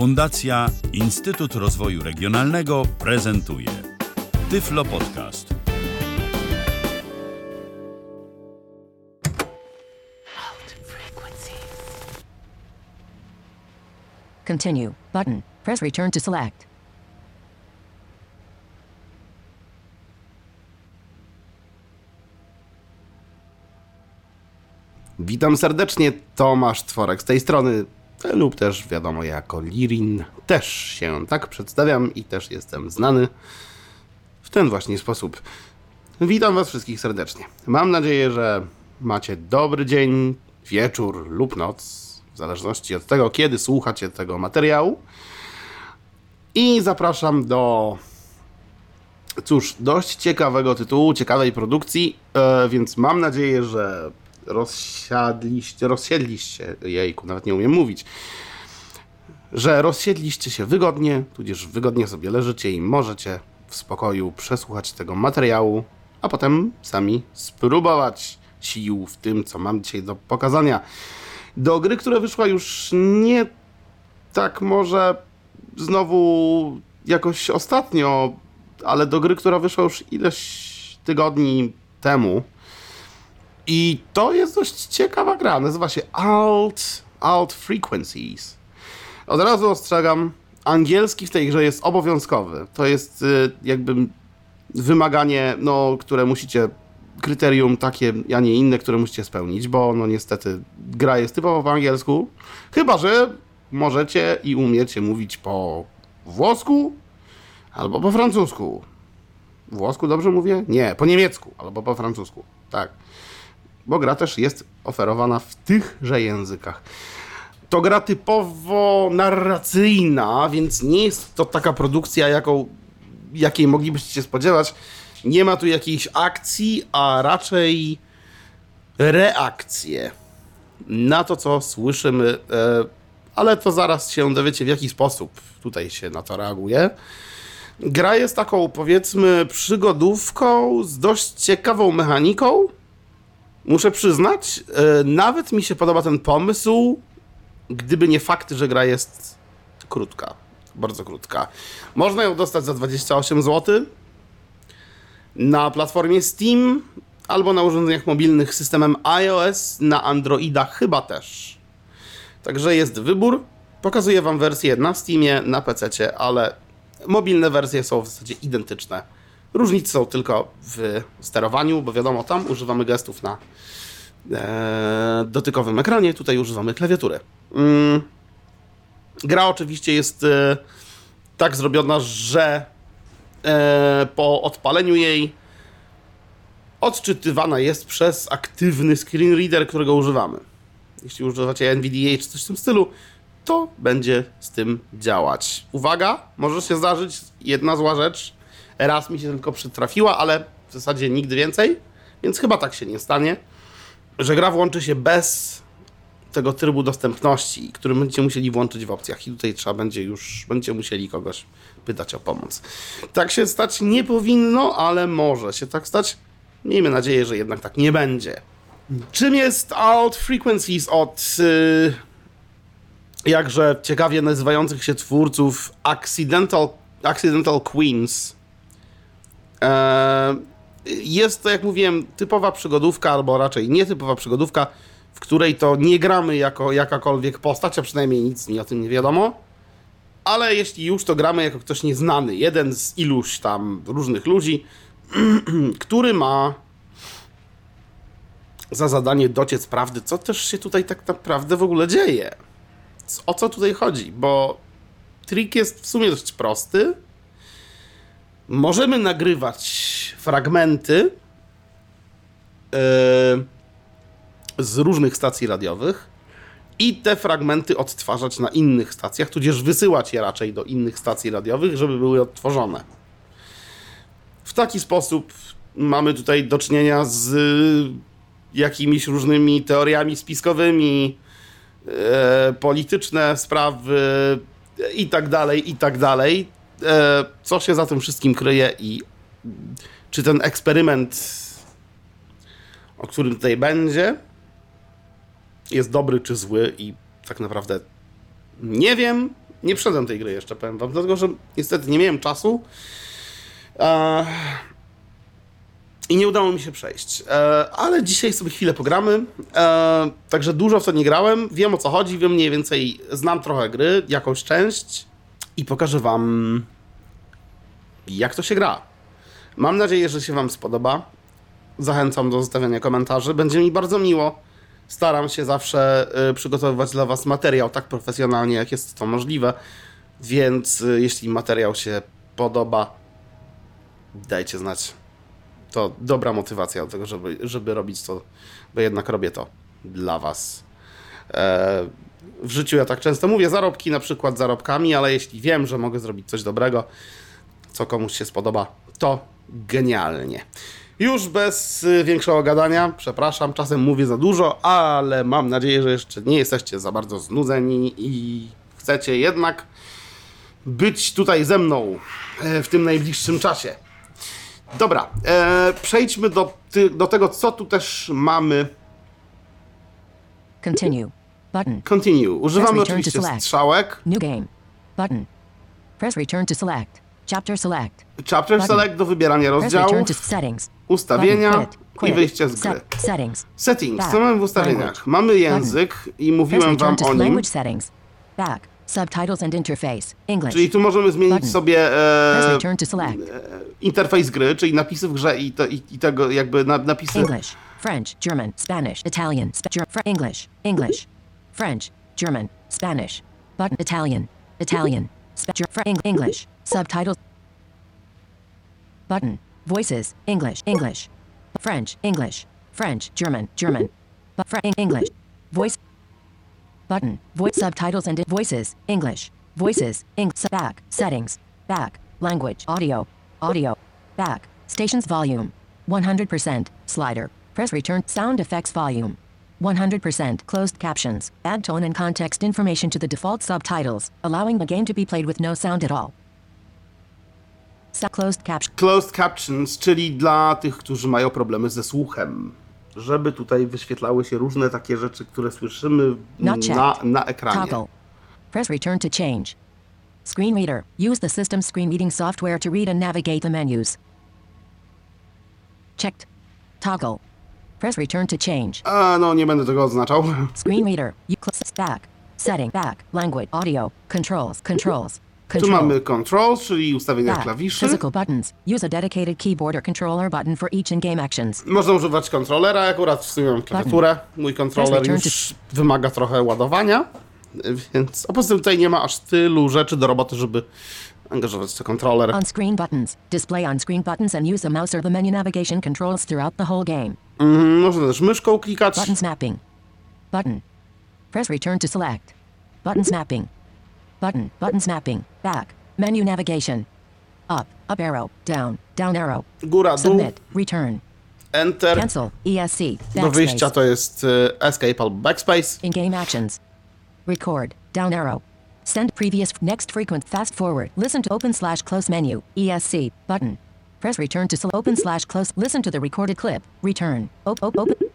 Fundacja Instytut Rozwoju Regionalnego prezentuje Tyflo Podcast. Continue button. Press return to select. Witam serdecznie, Tomasz Tworek z tej strony, lub też wiadomo jako Lirin. Też się tak przedstawiam i też jestem znany w ten właśnie sposób. Witam Was wszystkich serdecznie. Mam nadzieję, że macie dobry dzień, wieczór lub noc, w zależności od tego, kiedy słuchacie tego materiału. I zapraszam do cóż, dość ciekawego tytułu, ciekawej produkcji, e, więc mam nadzieję, że rozsiadliście, rozsiedliście, jejku, nawet nie umiem mówić, że rozsiedliście się wygodnie, tudzież wygodnie sobie leżycie i możecie w spokoju przesłuchać tego materiału, a potem sami spróbować sił w tym, co mam dzisiaj do pokazania. Do gry, która wyszła już nie tak może znowu jakoś ostatnio, ale do gry, która wyszła już ileś tygodni temu. I to jest dość ciekawa gra. Nazywa się Alt, Alt Frequencies. Od razu ostrzegam, angielski w tej grze jest obowiązkowy. To jest y, jakby wymaganie, no, które musicie, kryterium takie, a nie inne, które musicie spełnić, bo no niestety gra jest typowo po angielsku. Chyba, że możecie i umiecie mówić po włosku albo po francusku. Włosku dobrze mówię? Nie, po niemiecku albo po francusku. Tak. Bo gra też jest oferowana w tychże językach. To gra typowo narracyjna, więc nie jest to taka produkcja, jaką, jakiej moglibyście się spodziewać. Nie ma tu jakiejś akcji, a raczej reakcje na to, co słyszymy, e, ale to zaraz się dowiecie, w jaki sposób tutaj się na to reaguje. Gra jest taką, powiedzmy, przygodówką z dość ciekawą mechaniką. Muszę przyznać, e, nawet mi się podoba ten pomysł, gdyby nie fakt, że gra jest krótka. Bardzo krótka. Można ją dostać za 28 zł na platformie Steam albo na urządzeniach mobilnych systemem iOS, na Androida chyba też. Także jest wybór. Pokazuję Wam wersję na Steamie, na PC, ale mobilne wersje są w zasadzie identyczne. Różnice są tylko w sterowaniu, bo wiadomo, tam używamy gestów na e, dotykowym ekranie, tutaj używamy klawiatury. Mm. Gra oczywiście jest e, tak zrobiona, że e, po odpaleniu jej odczytywana jest przez aktywny screen reader, którego używamy. Jeśli używacie NVDA czy coś w tym stylu, to będzie z tym działać. Uwaga, może się zdarzyć jedna zła rzecz. Raz mi się tylko przytrafiła, ale w zasadzie nigdy więcej, więc chyba tak się nie stanie, że gra włączy się bez tego trybu dostępności, który będziecie musieli włączyć w opcjach i tutaj trzeba będzie już, będziecie musieli kogoś pytać o pomoc. Tak się stać nie powinno, ale może się tak stać. Miejmy nadzieję, że jednak tak nie będzie. Czym jest Alt Frequencies od yy, jakże ciekawie nazywających się twórców Accidental, Accidental Queens? Eee, jest to, jak mówiłem, typowa przygodówka, albo raczej nietypowa przygodówka, w której to nie gramy jako jakakolwiek postać, a przynajmniej nic mi o tym nie wiadomo. Ale jeśli już, to gramy jako ktoś nieznany. Jeden z iluś tam różnych ludzi, który ma za zadanie dociec prawdy, co też się tutaj tak naprawdę w ogóle dzieje. O co tutaj chodzi? Bo trik jest w sumie dość prosty. Możemy nagrywać fragmenty yy, z różnych stacji radiowych i te fragmenty odtwarzać na innych stacjach, tudzież wysyłać je raczej do innych stacji radiowych, żeby były odtworzone. W taki sposób mamy tutaj do czynienia z jakimiś różnymi teoriami spiskowymi, e, polityczne sprawy i tak dalej, i tak dalej. E, co się za tym wszystkim kryje i czy ten eksperyment, o którym tutaj będzie, jest dobry czy zły i tak naprawdę nie wiem, Nie przeszedłem tej gry jeszcze, powiem wam, dlatego że niestety nie miałem czasu. I nie udało mi się przejść. E, ale dzisiaj sobie chwilę pogramy. E, także dużo w to nie grałem. Wiem o co chodzi, wiem mniej więcej, znam trochę gry, jakąś część i pokażę wam, jak to się gra. Mam nadzieję, że się wam spodoba. Zachęcam do zostawiania komentarzy. Będzie mi bardzo miło. Staram się zawsze y, przygotowywać dla Was materiał tak profesjonalnie, jak jest to możliwe. Więc y, jeśli materiał się podoba, dajcie znać. To dobra motywacja do tego, żeby, żeby robić to, bo jednak robię to dla Was. E, w życiu ja tak często mówię zarobki, na przykład zarobkami, ale jeśli wiem, że mogę zrobić coś dobrego, co komuś się spodoba, to genialnie. Już bez y, większego gadania, przepraszam, czasem mówię za dużo, ale mam nadzieję, że jeszcze nie jesteście za bardzo znudzeni i chcecie jednak być tutaj ze mną e, w tym najbliższym czasie. Dobra, e, przejdźmy do, do tego, co tu też mamy. Continue. Button. Continue. Używamy oczywiście strzałek. New game. Button. Press return to select. Chapter select. Chapter Button. select do wybierania rozdziałów, ustawienia Button. I wyjście z gry. Set. Settings. Settings, co mamy w ustawieniach? Mamy język i mówiłem wam o nim. settings. Back. Subtitles and interface. English. Czyli tu możemy zmienić sobie e, select. interfejs gry, czyli napisy w grze i, to, i, i tego jakby na, napisy. English, French, German, Spanish, Italian, Sp- English, English, French, German, Spanish, button, Italian, Italian, Sp- Ger- Fr- Eng- English, subtitles, button, voices, English, English, French, English, French, German, German, but English, voice, button, voice subtitles and voices, English, voices, eng- back, settings, back, language, audio, audio, back, stations volume, 100%, slider, press return, sound effects volume, 100%, closed captions, add tone and context information to the default subtitles, allowing the game to be played with no sound at all. So closed caption, Closed captions, czyli dla tych, którzy mają problemy ze słuchem. Żeby tutaj wyświetlały się różne takie rzeczy, które słyszymy na, na ekranie. toggle, press return to change. Screen reader, use the system screen reading software to read and navigate the menus. Checked. Toggle. Press return to change. A, no, nie będę tego odznaczał. Screen reader. You cl- back. Setting. Back. Language. Audio. Controls. Controls. Tu Control. mamy controls, czyli ustawienia Back. klawiszy. Physical buttons. Use a dedicated keyboard or controller button for each in-game actions. Można używać kontrolera, akurat w sumie mam klawiaturę. Mój kontroler już wymaga trochę ładowania, więc... A poza tym tutaj nie ma aż tylu rzeczy do roboty, żeby angażować kontroler. On-screen buttons. Display on-screen buttons and use the mouse or the menu navigation controls throughout the whole game. Mm, Można też myszką klikać. Button snapping. Button. Press return to select. Button snapping. Button. Button snapping. Back. Menu navigation. Up. Up arrow. Down. Down arrow. Góra, dół, Submit. Return. enter. Cancel. ESC. Do wyjścia to jest escape albo backspace. In-game actions. Record. Down arrow. Send previous next frequent fast forward. Listen to open slash close menu. ESC. Button. Press return to open slash close. Listen to the recorded clip. Return. Op- op- open.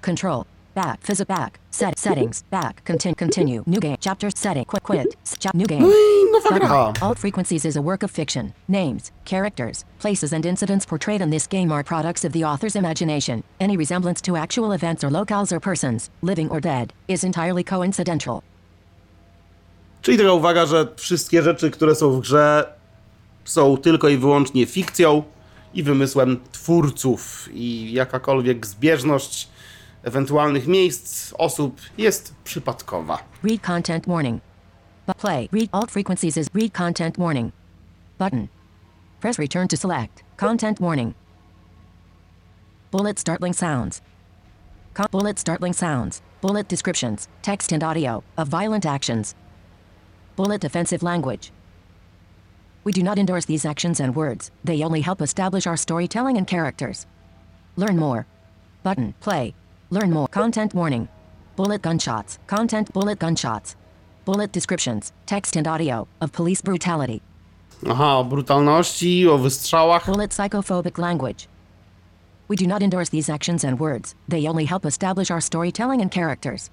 Control. Back. Visit back. Set settings. Back. Continue. Continue. New game. Chapter setting. Quit. Quit. S- chap- new game. No i nowa Button. gra. Alt Frequencies is a work of fiction. Names, characters, places, and incidents portrayed in this game are products of the author's imagination. Any resemblance to actual events or locales or persons, living or dead, is entirely coincidental. Czyli taka uwaga, że wszystkie rzeczy, które są w grze, są tylko i wyłącznie fikcją i wymysłem twórców. I jakakolwiek zbieżność ewentualnych miejsc, osób jest przypadkowa. Read content warning. But play. Read all frequencies is read content warning. Button. Press return to select. Content warning. Bullet startling sounds. Con- bullet startling sounds. Bullet descriptions, text and audio, of violent actions. Bullet offensive language. We do not endorse these actions and words, they only help establish our storytelling and characters. Learn more. Button. Play. Learn more. Content warning. Bullet gunshots. Content bullet gunshots. Bullet descriptions, text and audio, of police brutality. Aha, o brutalności, o wystrzałach. Bullet psychophobic language. We do not endorse these actions and words, they only help establish our storytelling and characters.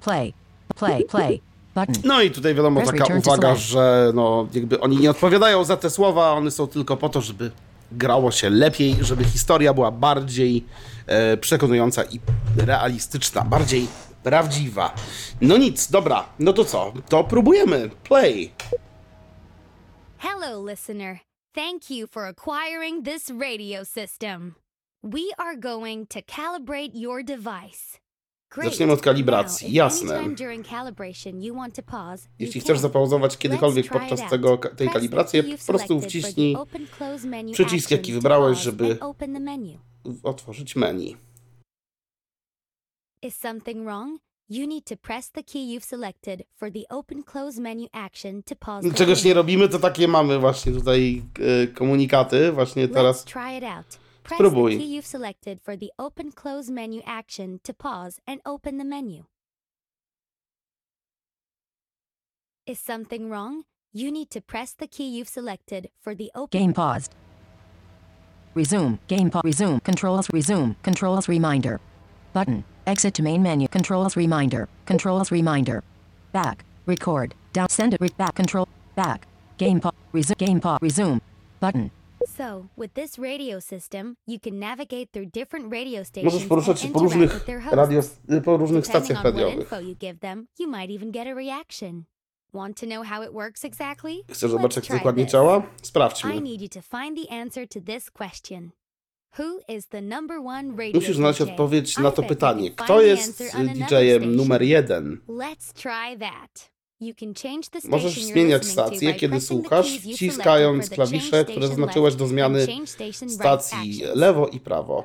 Play. Play. Play. Button. No i tutaj wiadomo taka uwaga, że no jakby oni nie odpowiadają za te słowa, one są tylko po to, żeby grało się lepiej, żeby historia była bardziej e, przekonująca i realistyczna, bardziej prawdziwa. No nic, dobra, no to co? To próbujemy. Play. Hello, listener. Thank you for acquiring this radio system. We are going to calibrate your device. Zaczniemy od kalibracji, jasne. Jeśli chcesz zapauzować kiedykolwiek podczas tego, tej kalibracji, po prostu wciśnij przycisk, jaki wybrałeś, żeby- otworzyć menu. Is something wrong? You need to press the key you've selected for the open close menu action to pause. Czegoś nie robimy, to takie mamy właśnie tutaj e, komunikaty, właśnie teraz. Let's try it out. Press Spróbuj. the key you've selected for the open close menu action to pause and open the menu. Is something wrong? You need to press the key you've selected for the open Game paused. Resume. Game pause. Resume. Controls. Resume. Controls reminder. Button. Exit to main menu. Controls reminder. Controls reminder. Back. Record. Down. Send it. Re- back. Control. Back. Game pause. Resume. Game pause. Resume. Button. So, with this radio system, you can navigate through different radio stations Możesz poruszać się po różnych, radio, po różnych stacjach radiowych. info you give them, you might even get a reaction. Want to know how it works exactly? Chcesz zobaczyć, jak to dokładnie działa? I Sprawdźmy. need you to find the answer to this question. Who is the number one radio Musisz znaleźć odpowiedź I na to pytanie. Kto jest DJ-em numer jeden? Let's try that. You can change the Możesz zmieniać stację, kiedy słuchasz, wciskając selected for the klawisze, które station zaznaczyłeś left do and zmiany stacji actions. lewo i prawo.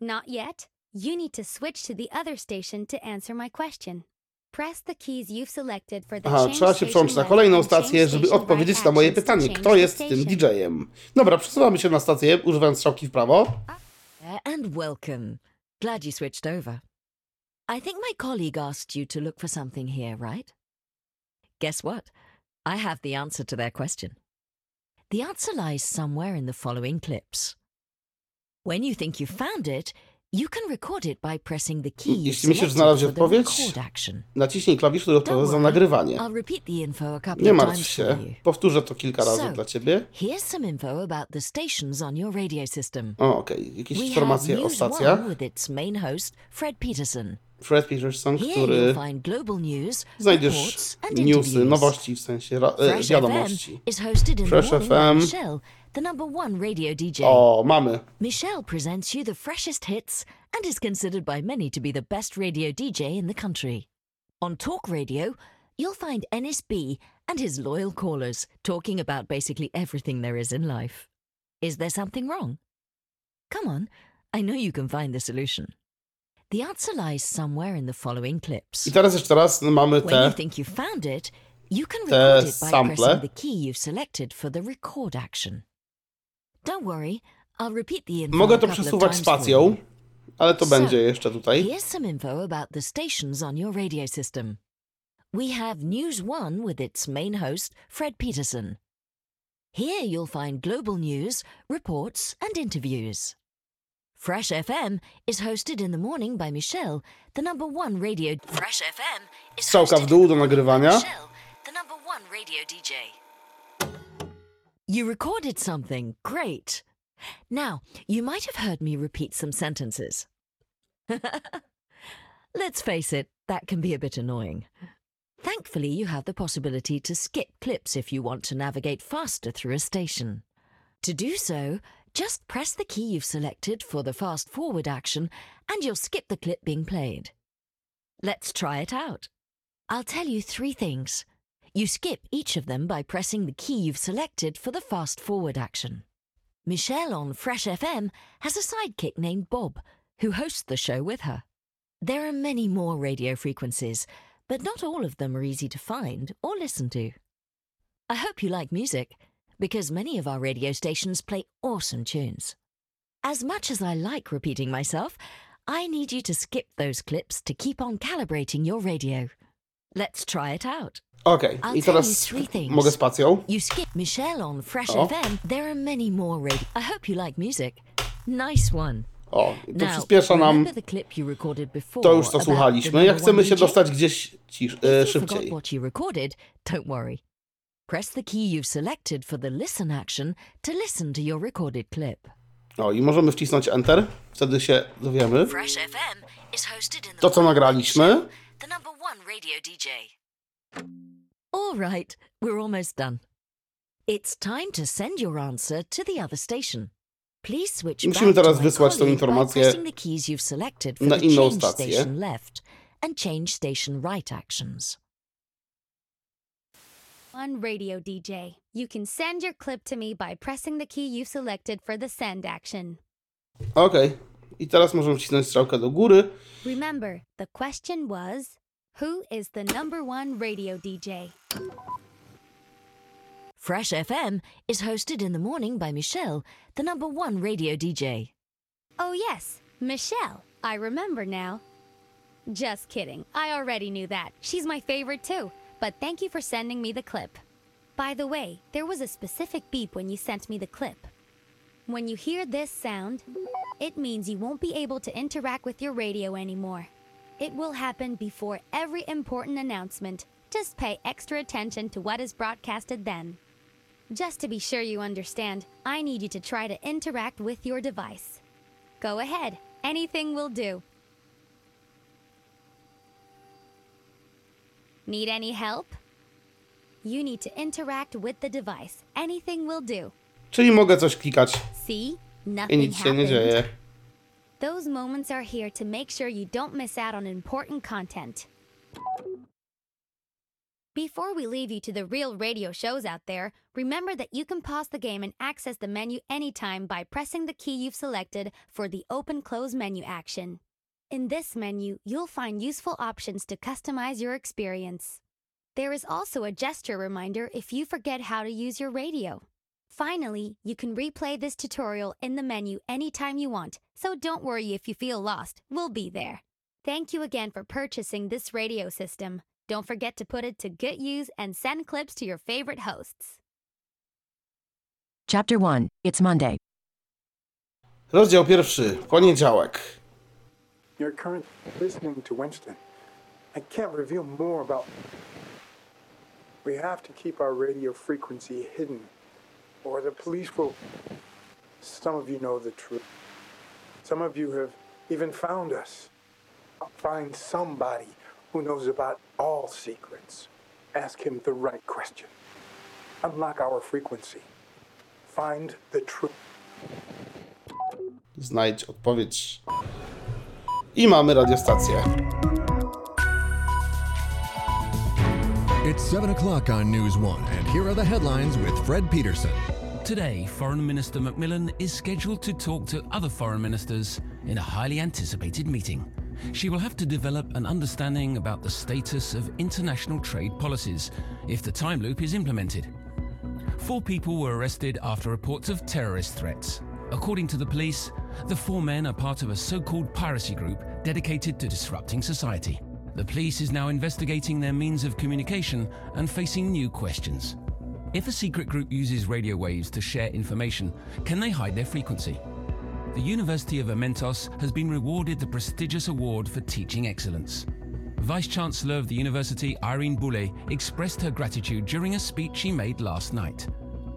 Not yet. You need to switch to the other station to answer my question. Press the keys you've selected for the Aha, trzeba się przełączyć na kolejną stację, żeby odpowiedzieć na moje pytanie. Kto jest tym. DJ-em? Dobra, przesuwamy się na stację, używając strzałki w prawo. there and welcome. Glad you switched over. I think my colleague asked you to look for something here, right? Guess what? I have the answer to their question. The answer lies somewhere in the following clips. When you think you've found it, you can record it by pressing the key you've Jeśli myślisz, że selected znalazłeś for the odpowiedź, record action. Naciśnij klawisz, który odpowiada za worry, nagrywanie. I'll repeat the info a couple Nie of martw times się, for you. powtórzę to kilka razy So, dla ciebie. Here's some info about the stations on your radio system. O, okej, jakieś We have informacje o News stacjach. One with its main host, Fred Peterson. Fred Peterson, Here który you'll find global news, znajdziesz reports and newsy, interviews. nowości, w sensie ra- e, Fresh wiadomości. FM is hosted in Fresh the morning by FM. The number one radio DJ. O, oh, mamy. Michelle presents you the freshest hits and is considered by many to be the best radio DJ in the country. On Talk Radio, you'll find NSB and his loyal callers talking about basically everything there is in life. Is there something wrong? Come on, I know you can find the solution. The answer lies somewhere in the following clips. I teraz jeszcze raz mamy When you think you've found it, you can record it by sample. pressing the key you've selected for the record action. Don't worry, I'll repeat the info Mogę to przesuwać spacją, ale to będzie jeszcze tutaj. Here's some info about the stations on your radio system. We have News One with its main host, Fred Peterson. Here you'll find global news, reports, and interviews. Fresh FM is hosted in the morning by Michelle, the number one radio. Fresh FM is Strzałka w dół do nagrywania. Michelle, the number one radio DJ. You recorded something. Great. Now, you might have heard me repeat some sentences. Let's face it, that can be a bit annoying. Thankfully, you have the possibility to skip clips if you want to navigate faster through a station. To do so, just press the key you've selected for the fast forward action and you'll skip the clip being played. Let's try it out. I'll tell you three things. You skip each of them by pressing the key you've selected for the fast forward action. Michelle on Fresh FM has a sidekick named Bob, who hosts the show with her. There are many more radio frequencies, but not all of them are easy to find or listen to. I hope you like music, because many of our radio stations play awesome tunes. As much as I like repeating myself, I need you to skip those clips to keep on calibrating your radio. Let's try it out. Okej, I'll i teraz mogę spacją. You skip Michelle on Fresh Oh. FM. There are many more radio. I hope you like music. Nice one. O, i to Now, przyspiesza nam. To już to about słuchaliśmy. Jak chcemy się dostać gdzieś cisz, e, szybciej. what you recorded, don't worry. Press the key you've selected for the listen action to listen to your recorded clip. O, i możemy wcisnąć Enter. Wtedy się dowiemy. Fresh FM is hosted in the To, co nagraliśmy. the number one radio DJ. All right, we're almost done. It's time to send your answer to the other station. Please switch Musimy back to teraz wysłać tą informację pressing the keys you've selected for na the inną change stację. station left and change station right actions. On Radio DJ, you can send your clip to me by pressing the key you've selected for the send action. Okej. I teraz możemy wcisnąć strzałkę do góry. Remember, the question was Who is the number one radio DJ? Fresh FM is hosted in the morning by Michelle, the number one radio DJ. Oh, yes, Michelle. I remember now. Just kidding. I already knew that. She's my favorite too. But thank you for sending me the clip. By the way, there was a specific beep when you sent me the clip. When you hear this sound, it means you won't be able to interact with your radio anymore. It will happen before every important announcement. Just pay extra attention to what is broadcasted then. Just to be sure you understand, I need you to try to interact with your device. Go ahead, anything will do. Need any help? You need to interact with the device. Anything will do. Czyli mogę coś klikać See? i Nothing nic się nie happened. dzieje. Those moments are here to make sure you don't miss out on important content. Before we leave you to the real radio shows out there, remember that you can pause the game and access the menu anytime by pressing the key you've selected for the open close menu action. In this menu, you'll find useful options to customize your experience. There is also a gesture reminder if you forget how to use your radio. Finally, you can replay this tutorial in the menu anytime you want, so don't worry if you feel lost, we'll be there. Thank you again for purchasing this radio system. Don't forget to put it to good use and send clips to your favorite hosts. Chapter 1 It's Monday. Rozdział pierwszy. Poniedziałek. You're currently listening to Winston. I can't reveal more about. We have to keep our radio frequency hidden, or the police will. Some of you know the truth. Some of you have even found us. Find somebody who knows about all secrets. Ask him the right question. Unlock our frequency. Find the truth. Znajdź odpowiedź. I mamy radiostację. It's 7 o'clock on News 1, and here are the headlines with Fred Peterson. Today, Foreign Minister Macmillan is scheduled to talk to other foreign ministers in a highly anticipated meeting. She will have to develop an understanding about the status of international trade policies if the time loop is implemented. Four people were arrested after reports of terrorist threats. According to the police, the four men are part of a so called piracy group dedicated to disrupting society. The police is now investigating their means of communication and facing new questions. If a secret group uses radio waves to share information, can they hide their frequency? The University of Amentos has been rewarded the prestigious award for teaching excellence. Vice Chancellor of the university, Irene Boulay, expressed her gratitude during a speech she made last night.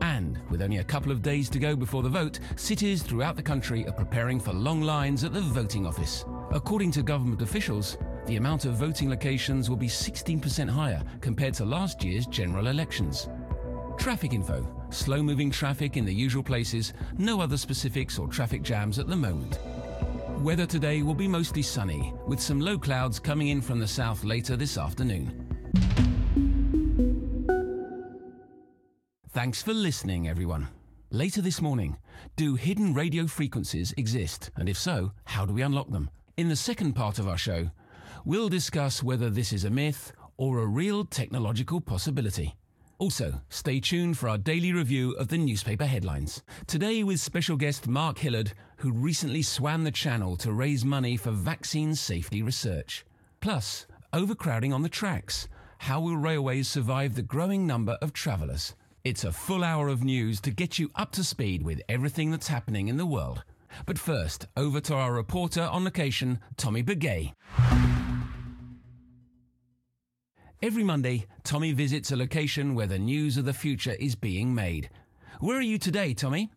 And with only a couple of days to go before the vote, cities throughout the country are preparing for long lines at the voting office. According to government officials, the amount of voting locations will be 16% higher compared to last year's general elections. Traffic info slow moving traffic in the usual places, no other specifics or traffic jams at the moment. Weather today will be mostly sunny, with some low clouds coming in from the south later this afternoon. Thanks for listening, everyone. Later this morning, do hidden radio frequencies exist? And if so, how do we unlock them? In the second part of our show, we'll discuss whether this is a myth or a real technological possibility. Also, stay tuned for our daily review of the newspaper headlines. Today, with special guest Mark Hillard, who recently swam the channel to raise money for vaccine safety research. Plus, overcrowding on the tracks. How will railways survive the growing number of travellers? It's a full hour of news to get you up to speed with everything that's happening in the world. But first, over to our reporter on location, Tommy Begay. Every Monday, Tommy visits a location where the news of the future is being made. Where are you today, Tommy?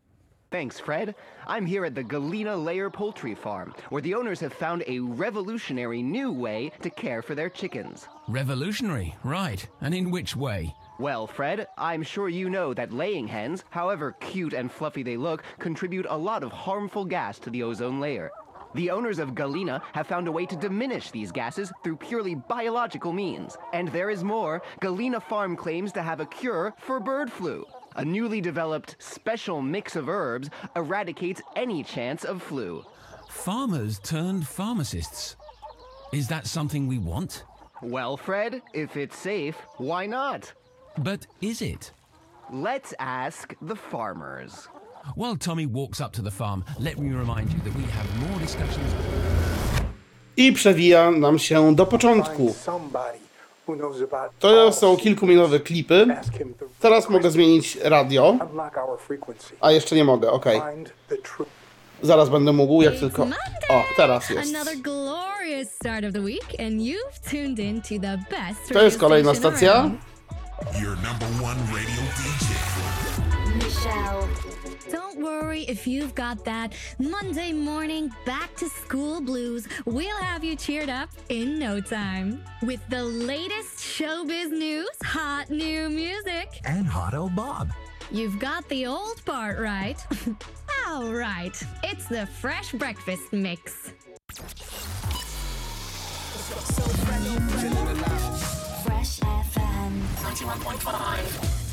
Thanks, Fred. I'm here at the Galena Layer Poultry Farm, where the owners have found a revolutionary new way to care for their chickens. Revolutionary, right. And in which way? Well, Fred, I'm sure you know that laying hens, however cute and fluffy they look, contribute a lot of harmful gas to the ozone layer. The owners of Galena have found a way to diminish these gases through purely biological means. And there is more. Galena Farm claims to have a cure for bird flu. A newly developed special mix of herbs eradicates any chance of flu. Farmers turned pharmacists. Is that something we want? Well, Fred, if it's safe, why not? But is it? Let's ask the farmers. While Tommy walks up to the farm, let me remind you that we have more discussions. I przewija nam się do początku. To są kilkuminutowe klipy. Teraz mogę zmienić radio, a jeszcze nie mogę, ok. Zaraz będę mógł, jak tylko... O, teraz jest. To jest kolejna stacja. Your number one radio DJ. Michelle. Don't worry if you've got that Monday morning back to school blues. We'll have you cheered up in no time with the latest showbiz news, hot new music. And Hot Old Bob. You've got the old part right. All right, it's the fresh breakfast mix. Fresh FM.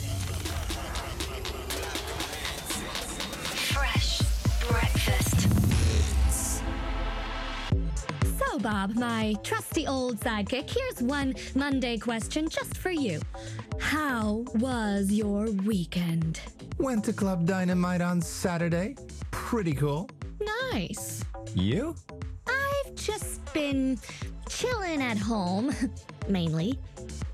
Fresh breakfast. So, Bob, my trusty old sidekick, here's one Monday question just for you. How was your weekend? Went to Club Dynamite on Saturday. Pretty cool. Nice. You? I've just been chilling at home, mainly.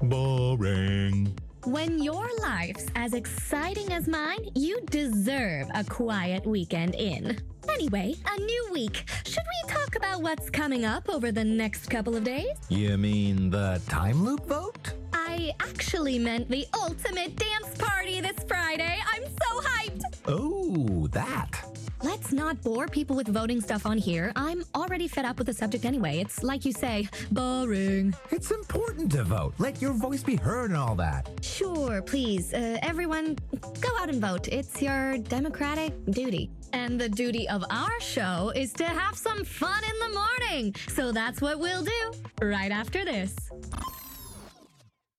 Boring. When your life's as exciting as mine, you deserve a quiet weekend in. Anyway, a new week. Should we talk about what's coming up over the next couple of days? You mean the time loop vote? I actually meant the ultimate dance party this Friday. I'm so hyped! Oh, that. Let's not bore people with voting stuff on here. I'm already fed up with the subject anyway. It's like you say, boring. It's important to vote. Let your voice be heard and all that. Sure, please, uh, everyone, go out and vote. It's your democratic duty. And the duty of our show is to have some fun in the morning. So that's what we'll do right after this.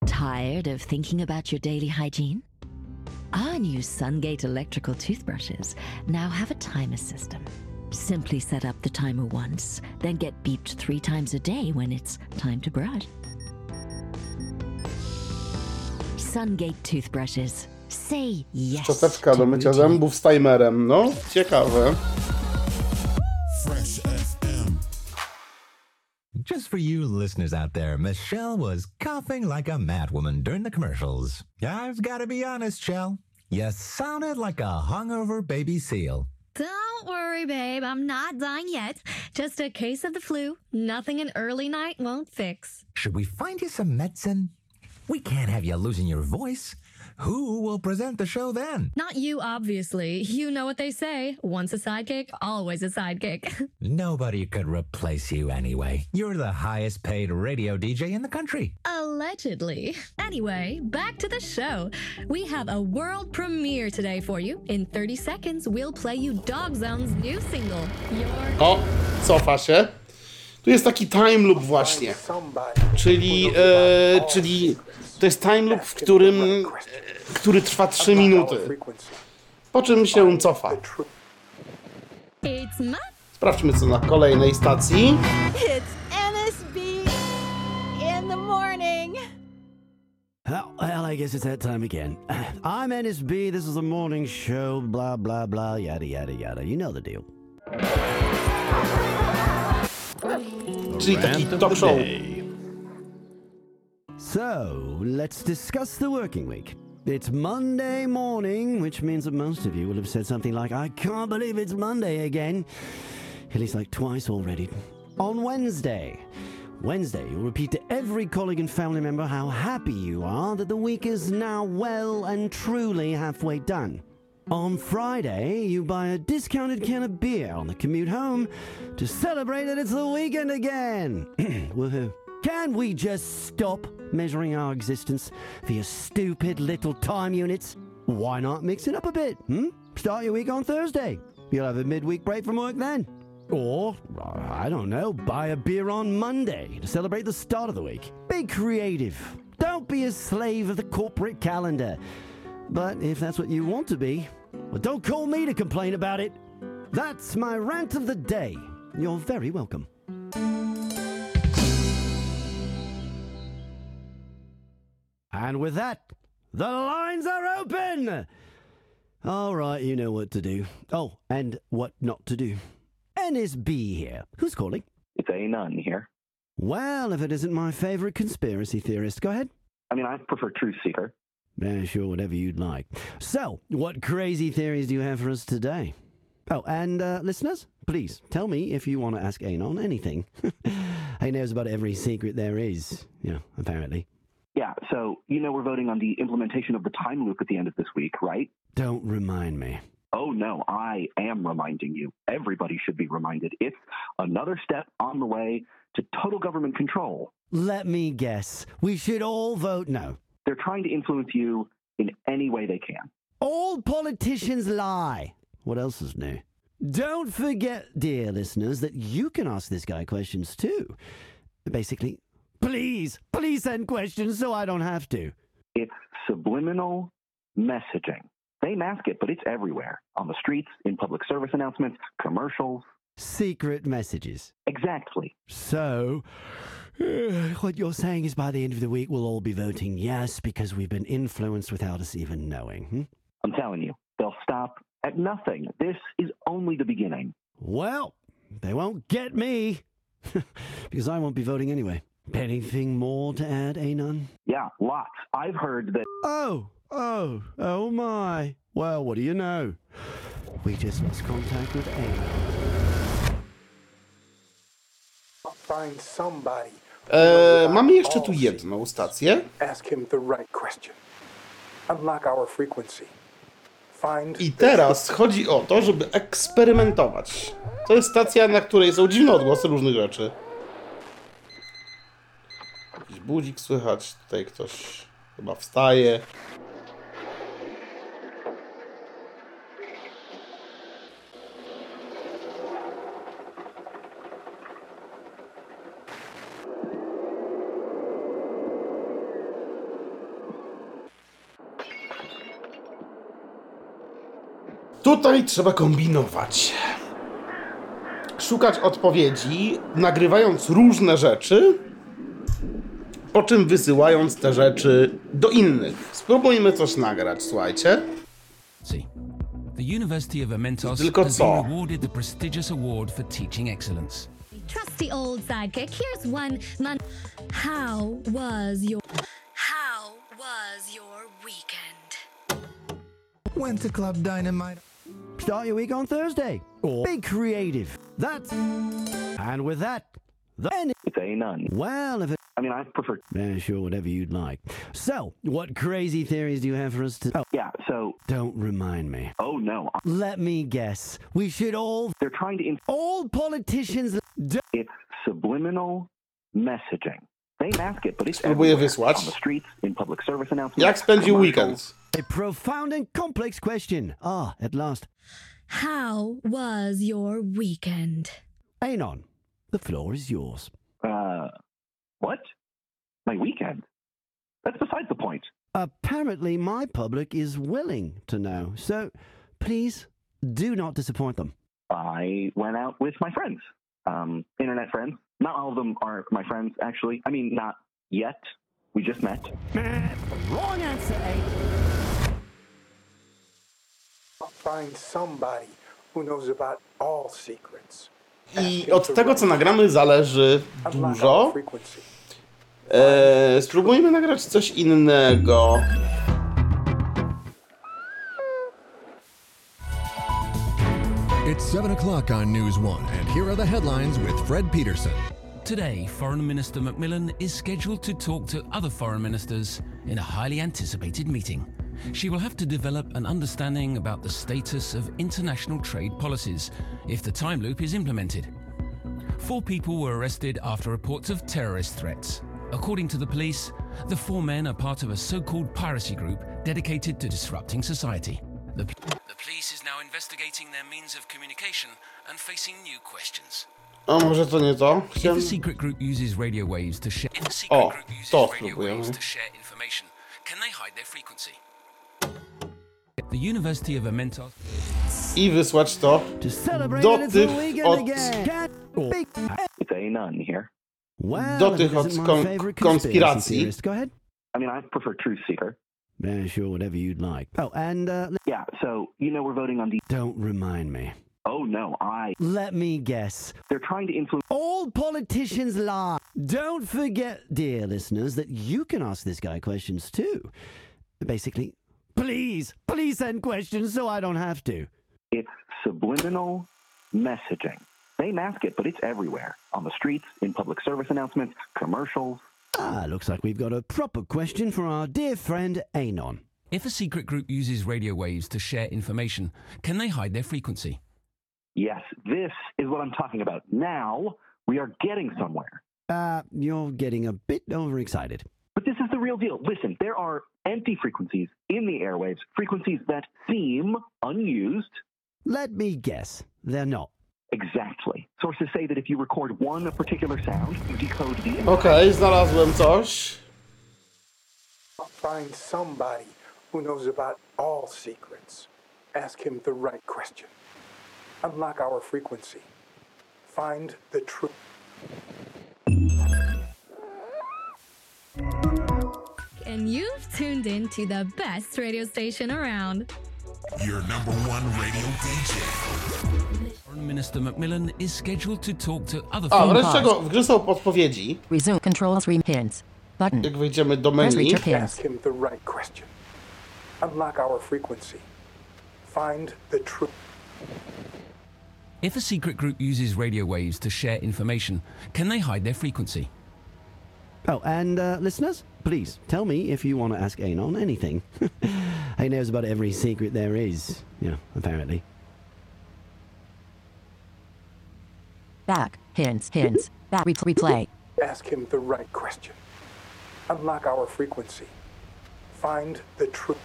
Tired of thinking about your daily hygiene? Our new Sungate electrical toothbrushes now have a timer system. Simply set up the timer once, then get beeped three times a day when it's time to brush. Sungate toothbrushes. Say yes. Szczoteczka do to mycia routine. zębów z timerem. No, ciekawe. Fresh FM. Just for you listeners out there, Michelle was coughing like a madwoman during the commercials. I've got to be honest, Shell. You sounded like a hungover baby seal. Don't worry, babe. I'm not dying yet. Just a case of the flu. Nothing an early night won't fix. Should we find you some medicine? We can't have you losing your voice. Who will present the show then? Not you, obviously. You know what they say. Once a sidekick, always a sidekick. Nobody could replace you anyway. You're the highest paid radio DJ in the country. Allegedly. Anyway, back to the show. We have a world premiere today for you. In 30 seconds, we'll play you Dog Zone's new single, Your O, cofa się. Tu jest taki time loop właśnie. Czyli, e, czyli to jest time loop, w którym, e, który trwa 3 Unlock our minuty. Po czym się cofa. Sprawdźmy co na kolejnej stacji. Well, I guess it's that time again. I'm NSB. This is a morning show. Blah blah blah. Yada yada yada. You know the deal. Czyli taki Rant of talk show. So let's discuss the working week. It's Monday morning, which means that most of you will have said something like, I can't believe it's Monday again. At least like twice already. On Wednesday. Wednesday, you'll repeat to every colleague and family member how happy you are that the week is now well and truly halfway done. On Friday, you buy a discounted can of beer on the commute home to celebrate that it's the weekend again. Woohoo. Can we just stop measuring our existence via stupid little time units? Why not mix it up a bit? Hmm? Start your week on Thursday. You'll have a midweek break from work then. Or, I don't know, buy a beer on Monday to celebrate the start of the week. Be creative. Don't be a slave of the corporate calendar. But if that's what you want to be, well, don't call me to complain about it. That's my rant of the day. You're very welcome. And with that, the lines are open! All right, you know what to do. Oh, and what not to do. NSB here. Who's calling? It's Anon here. Well, if it isn't my favorite conspiracy theorist, go ahead. I mean, I prefer Truth Seeker. Yeah, sure, whatever you'd like. So, what crazy theories do you have for us today? Oh, and uh, listeners, please tell me if you want to ask Anon anything. he knows about every secret there is, you know, apparently. Yeah, so, you know, we're voting on the implementation of the time loop at the end of this week, right? Don't remind me. Oh, no, I am reminding you. Everybody should be reminded. It's another step on the way to total government control. Let me guess. We should all vote no. They're trying to influence you in any way they can. All politicians lie. What else is new? Don't forget, dear listeners, that you can ask this guy questions too. Basically, please, please send questions so I don't have to. It's subliminal messaging. They mask it, but it's everywhere on the streets, in public service announcements, commercials. Secret messages. Exactly. So, what you're saying is by the end of the week, we'll all be voting yes because we've been influenced without us even knowing. Hmm? I'm telling you, they'll stop at nothing. This is only the beginning. Well, they won't get me because I won't be voting anyway. Anything more to add, Anon? Yeah, lots. I've heard that. Oh, oh, oh my. Well, what do you know? We just lost contact with Anon. Find somebody. E, mamy jeszcze tu jedną stację. I teraz chodzi o to, żeby eksperymentować. To jest stacja, na której są dziwne odgłosy różnych rzeczy. Jakiś budzik słychać, tutaj ktoś chyba wstaje. Tutaj trzeba kombinować. Szukać odpowiedzi, nagrywając różne rzeczy, po czym wysyłając te rzeczy do innych. Spróbujmy coś nagrać, słuchajcie. See, the University of Amentos Tylko has co? been awarded the prestigious award for teaching excellence. Trusty old sidekick. Here's one mon. How was your? How was your weekend? Went to Club Dynamite. Start your week on Thursday. Or be creative. That's. And with that, the. It's Anon. Well, if it. I mean, I prefer. Yeah, sure, whatever you'd like. So, what crazy theories do you have for us to. Oh, Yeah, so. don't remind me. Oh, no. Let me guess. We should all. They're trying to. Inf- all politicians. D- it's subliminal messaging. They mask it, but it's Spróbuję everywhere. wysłać. On the streets, in public service announcements. Jak spędził commercials. weekend? A profound and complex question. Ah, at last. How was your weekend? Anon, the floor is yours. Uh, what? My weekend? That's beside the point. Apparently, my public is willing to know. So, please do not disappoint them. I went out with my friends, um, internet friends. Not all of them are my friends, actually. I mean, not yet. We just met. Wrong answer, A. Find somebody who knows about all secrets. I od tego, co nagramy, zależy dużo. our frequency. E, spróbujmy nagrać coś innego. It's 7 o'clock on News 1, and here are the headlines with Fred Peterson. Today, Foreign Minister Macmillan is scheduled to talk to other foreign ministers in a highly anticipated meeting. She will have to develop an understanding about the status of international trade policies if the time loop is implemented. Four people were arrested after reports of terrorist threats. According to the police, the four men are part of a so called piracy group dedicated to disrupting society. The police is now investigating their means of communication and facing new questions. A może to nie to? If a secret group uses radio waves to share, if a secret O, group uses to radio spróbujemy. waves to share information, can they hide their frequency? The University of Mentos I wysłać to Celebrate do it, it's the tych od... It's Anon here. Well, Do tych od kon- conspiracy konspiracji. Go ahead. I mean, I prefer Truth Seeker. Yeah, sure, whatever you'd like. Oh, and uh, Yeah, so, you know, we're voting on the. don't remind me. Oh, no, I. Let me guess. They're trying to influence. All politicians lie. Don't forget, dear listeners, that you can ask this guy questions too. Basically, please, please send questions so I don't have to. It's subliminal messaging. They mask it, but it's everywhere on the streets, in public service announcements, commercials. Ah, looks like we've got a proper question for our dear friend Anon. If a secret group uses radio waves to share information, can they hide their frequency? Yes, this is what I'm talking about. Now we are getting somewhere. Uh, you're getting a bit overexcited. But this is the real deal. Listen, there are empty frequencies in the airwaves, frequencies that seem unused. Let me guess. They're not. Exactly. Sources say that if you record one particular sound, you decode the Okej, znalazłem coś. Find somebody who knows about all secrets. Ask him the right question. Unlock our frequency. Find the truth. And you've tuned in to the best radio station around. Your number one radio DJ. Foreign Minister Macmillan is scheduled to talk to other A, foreign wreszcie go, w grze są podpowiedzi. Resume controls room hints. Button. Jak wejdziemy do Press menu, reach pins. Ask him the right question. Unlock our frequency. Find the truth. If a secret group uses radio waves to share information, can they hide their frequency? Oh, and uh, listeners, please tell me if you want to ask Anon anything. he knows about every secret there is. Yeah, apparently. Back. Hints. Hints. Back. Re- replay. Ask him the right question. Unlock our frequency. Find the truth.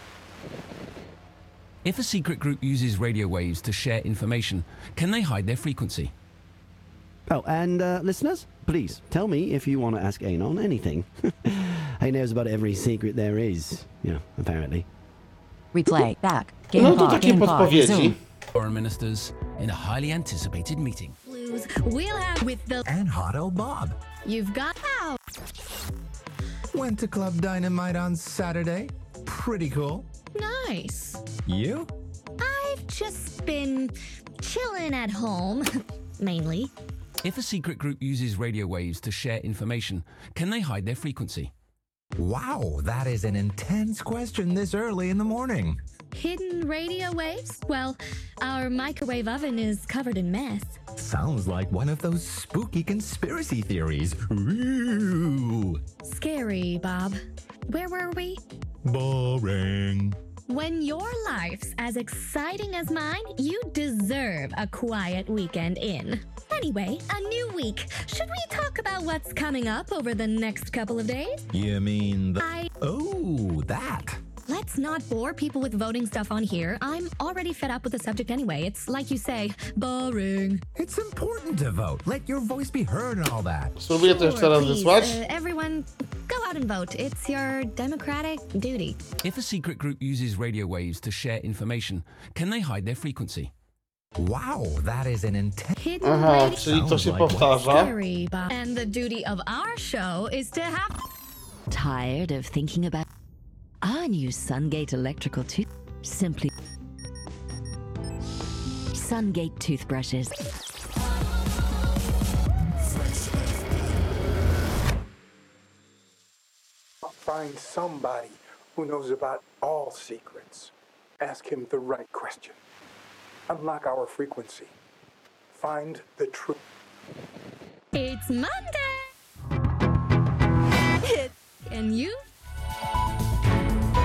If a secret group uses radio waves to share information, can they hide their frequency? Oh, and uh, listeners, please tell me if you want to ask Anon anything. he knows about every secret there is. Yeah, apparently. Replay. Back. Game No to takie Game pause. podpowiedzi. Foreign ministers in a highly anticipated meeting. Blues. We'll have with the. And Hot O Bob. You've got out. Went to Club Dynamite on Saturday. Pretty cool. Nice. You? I've just been chilling at home, mainly. If a secret group uses radio waves to share information, can they hide their frequency? Wow, that is an intense question this early in the morning. Hidden radio waves? Well, our microwave oven is covered in mess. Sounds like one of those spooky conspiracy theories. Ooh. Scary, Bob. Where were we? Boring. When your life's as exciting as mine, you deserve a quiet weekend in. Anyway, a new week. Should we talk about what's coming up over the next couple of days? You mean the. I. Oh, that. Let's not bore people with voting stuff on here. I'm already fed up with the subject anyway. It's like you say, boring. It's important to vote. Let your voice be heard and all that. So we have to set raz this watch? uh, everyone, go out and vote. It's your democratic duty. If a secret group uses radio waves to share information, can they hide their frequency? Wow, that is an intense. Hidden Aha, czyli to się powtarza. Scary, Bob. And the duty of our show is to have. Tired of thinking about our new Sungate electrical tooth? Simply Sungate toothbrushes. Find somebody who knows about all secrets. Ask him the right question. Unlock our frequency. find the truth. It's Monday! It's and you?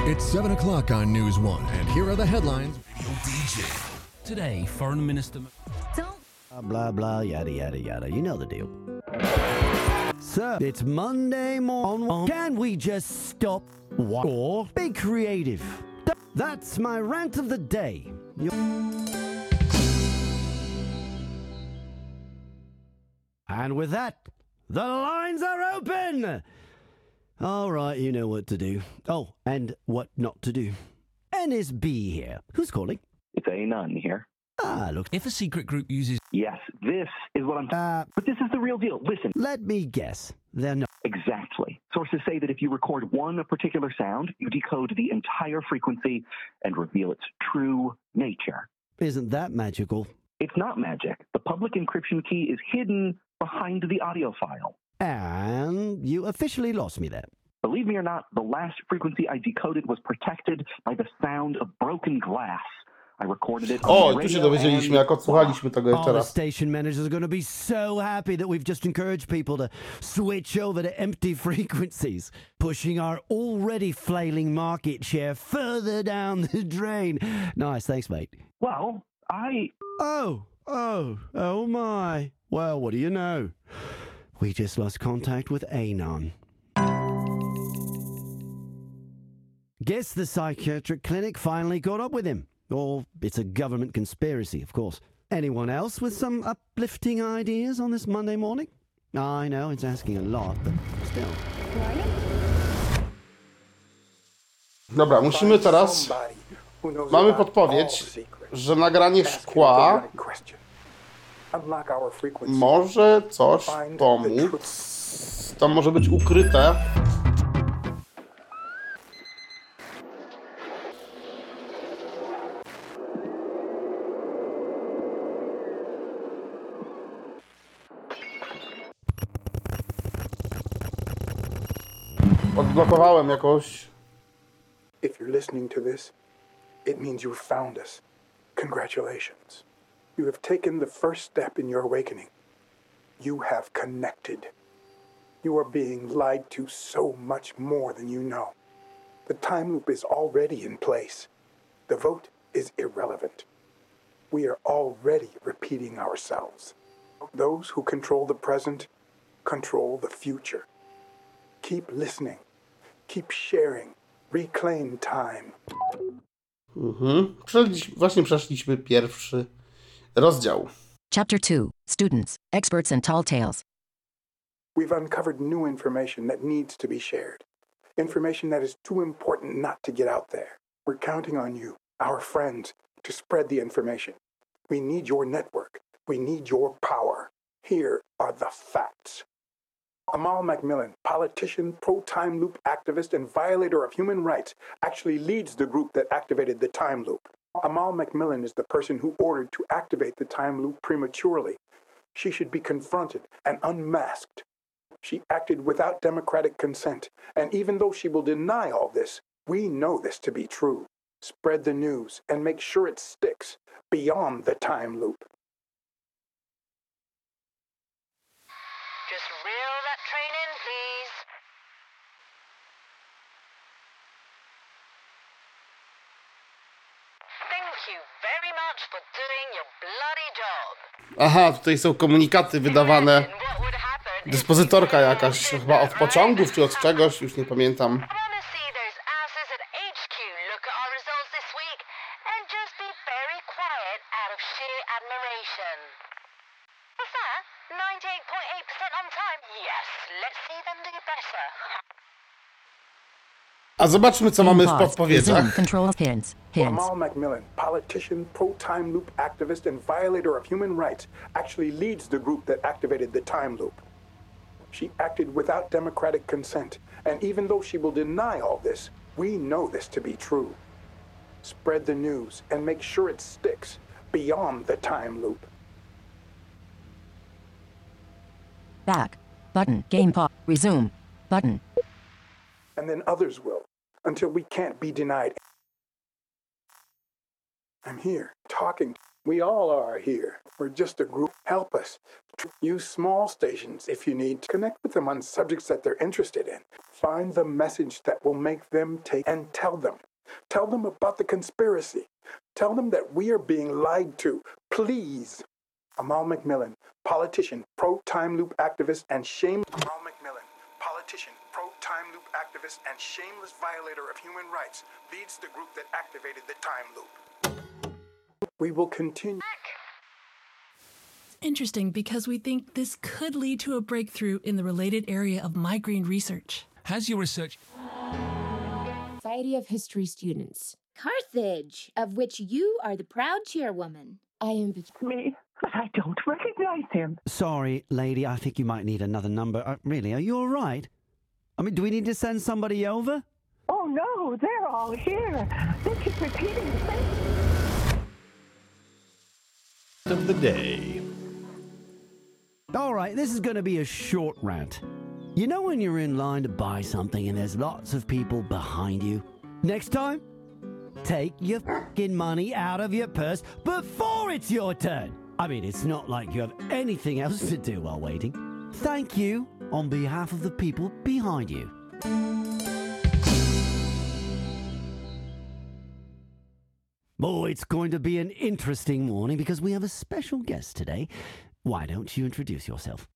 It's 7 o'clock on News 1, and here are the headlines. Today, Foreign Minister. Don't. Blah, blah, blah, yada, yada, yada. You know the deal. So, it's Monday morning. Can we just stop? What? Or be creative. That's my rant of the day. You- And with that, the lines are open! All right, you know what to do. Oh, and what not to do. N is B here. Who's calling? It's Anon here. Ah, look. If a secret group uses. Yes, this is what I'm. Uh, but this is the real deal. Listen. Let me guess. Not. Exactly. Sources say that if you record one particular sound, you decode the entire frequency and reveal its true nature. Isn't that magical? It's not magic. The public encryption key is hidden behind the audio file. And you officially lost me there. Believe me or not, the last frequency I decoded was protected by the sound of broken glass. I recorded it on O, the tu się radio dowiedzieliśmy, jak odsłuchaliśmy tego jeszcze All the raz. station managers are going to be so happy that we've just encouraged people to switch over to empty frequencies, pushing our already flailing market share further down the drain. Nice, thanks, mate. Well, I. Oh, oh, oh my. Well, what do you know? We just lost contact with Anon. Guess the psychiatric clinic finally caught up with him. Or it's a government conspiracy, of course. Anyone else with some uplifting ideas on this Monday morning? I know it's asking a lot, but still. Dobra, musimy teraz. Mamy podpowiedź, że nagranie szkła może coś pomóc. To może być ukryte. Jakoś. If you're listening to this, it means you've found us. Congratulations. You have taken the first step in your awakening. You have connected. You are being lied to so much more than you know. The time loop is already in place. The vote is irrelevant. We are already repeating ourselves. Those who control the present control the future. Keep listening. Keep sharing. Reclaim time. Mhm. Przeszliśmy- Właśnie przeszliśmy pierwszy rozdział. Chapter 2 Students, Experts, and Tall Tales. We've uncovered new information that needs to be shared. Information that is too important not to get out there. We're counting on you, our friends, to spread the information. We need your network. We need your power. Here are the facts. Amal Macmillan, politician, pro time loop activist, and violator of human rights, actually leads the group that activated the time loop. Amal Macmillan is the person who ordered to activate the time loop prematurely. She should be confronted and unmasked. She acted without democratic consent, and even though she will deny all this, we know this to be true. Spread the news and make sure it sticks beyond the time loop. Aha, tutaj są komunikaty wydawane. Dyspozytorka jakaś, chyba od pociągów czy od czegoś, już nie pamiętam. A zobaczmy, co mamy w Pause. podpowiedziach. Resume control pins. Pins. Amal Macmillan, politician, pro time loop activist, and violator of human rights, actually leads the group that activated the time loop. She acted without democratic consent, and even though she will deny all this, we know this to be true. Spread the news and make sure it sticks beyond the time loop. Back. Button. Game pause. Resume. Button. and then others will, until we can't be denied. I'm here, talking. We all are here. We're just a group. Help us. Use small stations if you need to connect with them on subjects that they're interested in. Find the message that will make them take and tell them. Tell them about the conspiracy. Tell them that we are being lied to. Please. Amal McMillan, politician, pro time loop activist, and shame. Amal McMillan, politician, time loop activist, and shameless violator of human rights, leads the group that activated the time loop. We will continue. Interesting because we think this could lead to a breakthrough in the related area of migraine research. Has your research Society of History students. Carthage, of which you are the proud chairwoman. I am me, but I don't recognize him. Sorry, lady, I think you might need another number. Uh, really, are you all right? I mean, do we need to send somebody over? Oh no, they're all here. They keep repeating the same. Of the day. All right, this is going to be a short rant. You know when you're in line to buy something and there's lots of people behind you? Next time, take your fucking money out of your purse before it's your turn. I mean, it's not like you have anything else to do while waiting. Thank you on behalf of the people behind you. Oh, it's going to be an interesting morning because we have a special guest today. Why don't you introduce yourself?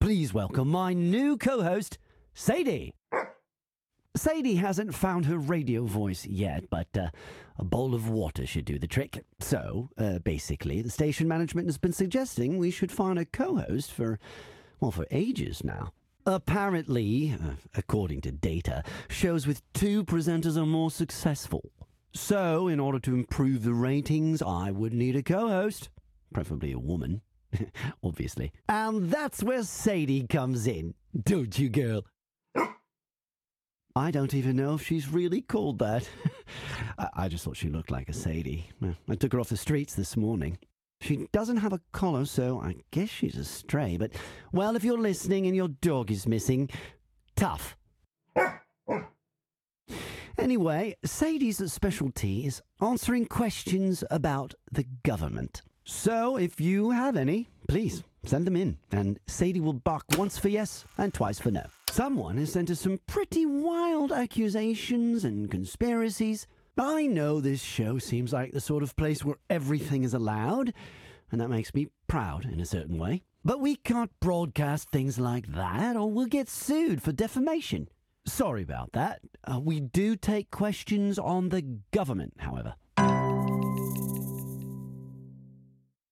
Please welcome my new co host, Sadie. Sadie hasn't found her radio voice yet, but uh, a bowl of water should do the trick. So, uh, basically, the station management has been suggesting we should find a co host for, well, for ages now. Apparently, uh, according to data, shows with two presenters are more successful. So, in order to improve the ratings, I would need a co host, preferably a woman, obviously. And that's where Sadie comes in, don't you, girl? I don't even know if she's really called that. I, I just thought she looked like a Sadie. I took her off the streets this morning. She doesn't have a collar, so I guess she's a stray. But, well, if you're listening and your dog is missing, tough. Anyway, Sadie's specialty is answering questions about the government. So, if you have any, please send them in, and Sadie will bark once for yes and twice for no. Someone has sent us some pretty wild accusations and conspiracies. I know this show seems like the sort of place where everything is allowed, and that makes me proud in a certain way. But we can't broadcast things like that, or we'll get sued for defamation. Sorry about that. Uh, we do take questions on the government, however. Am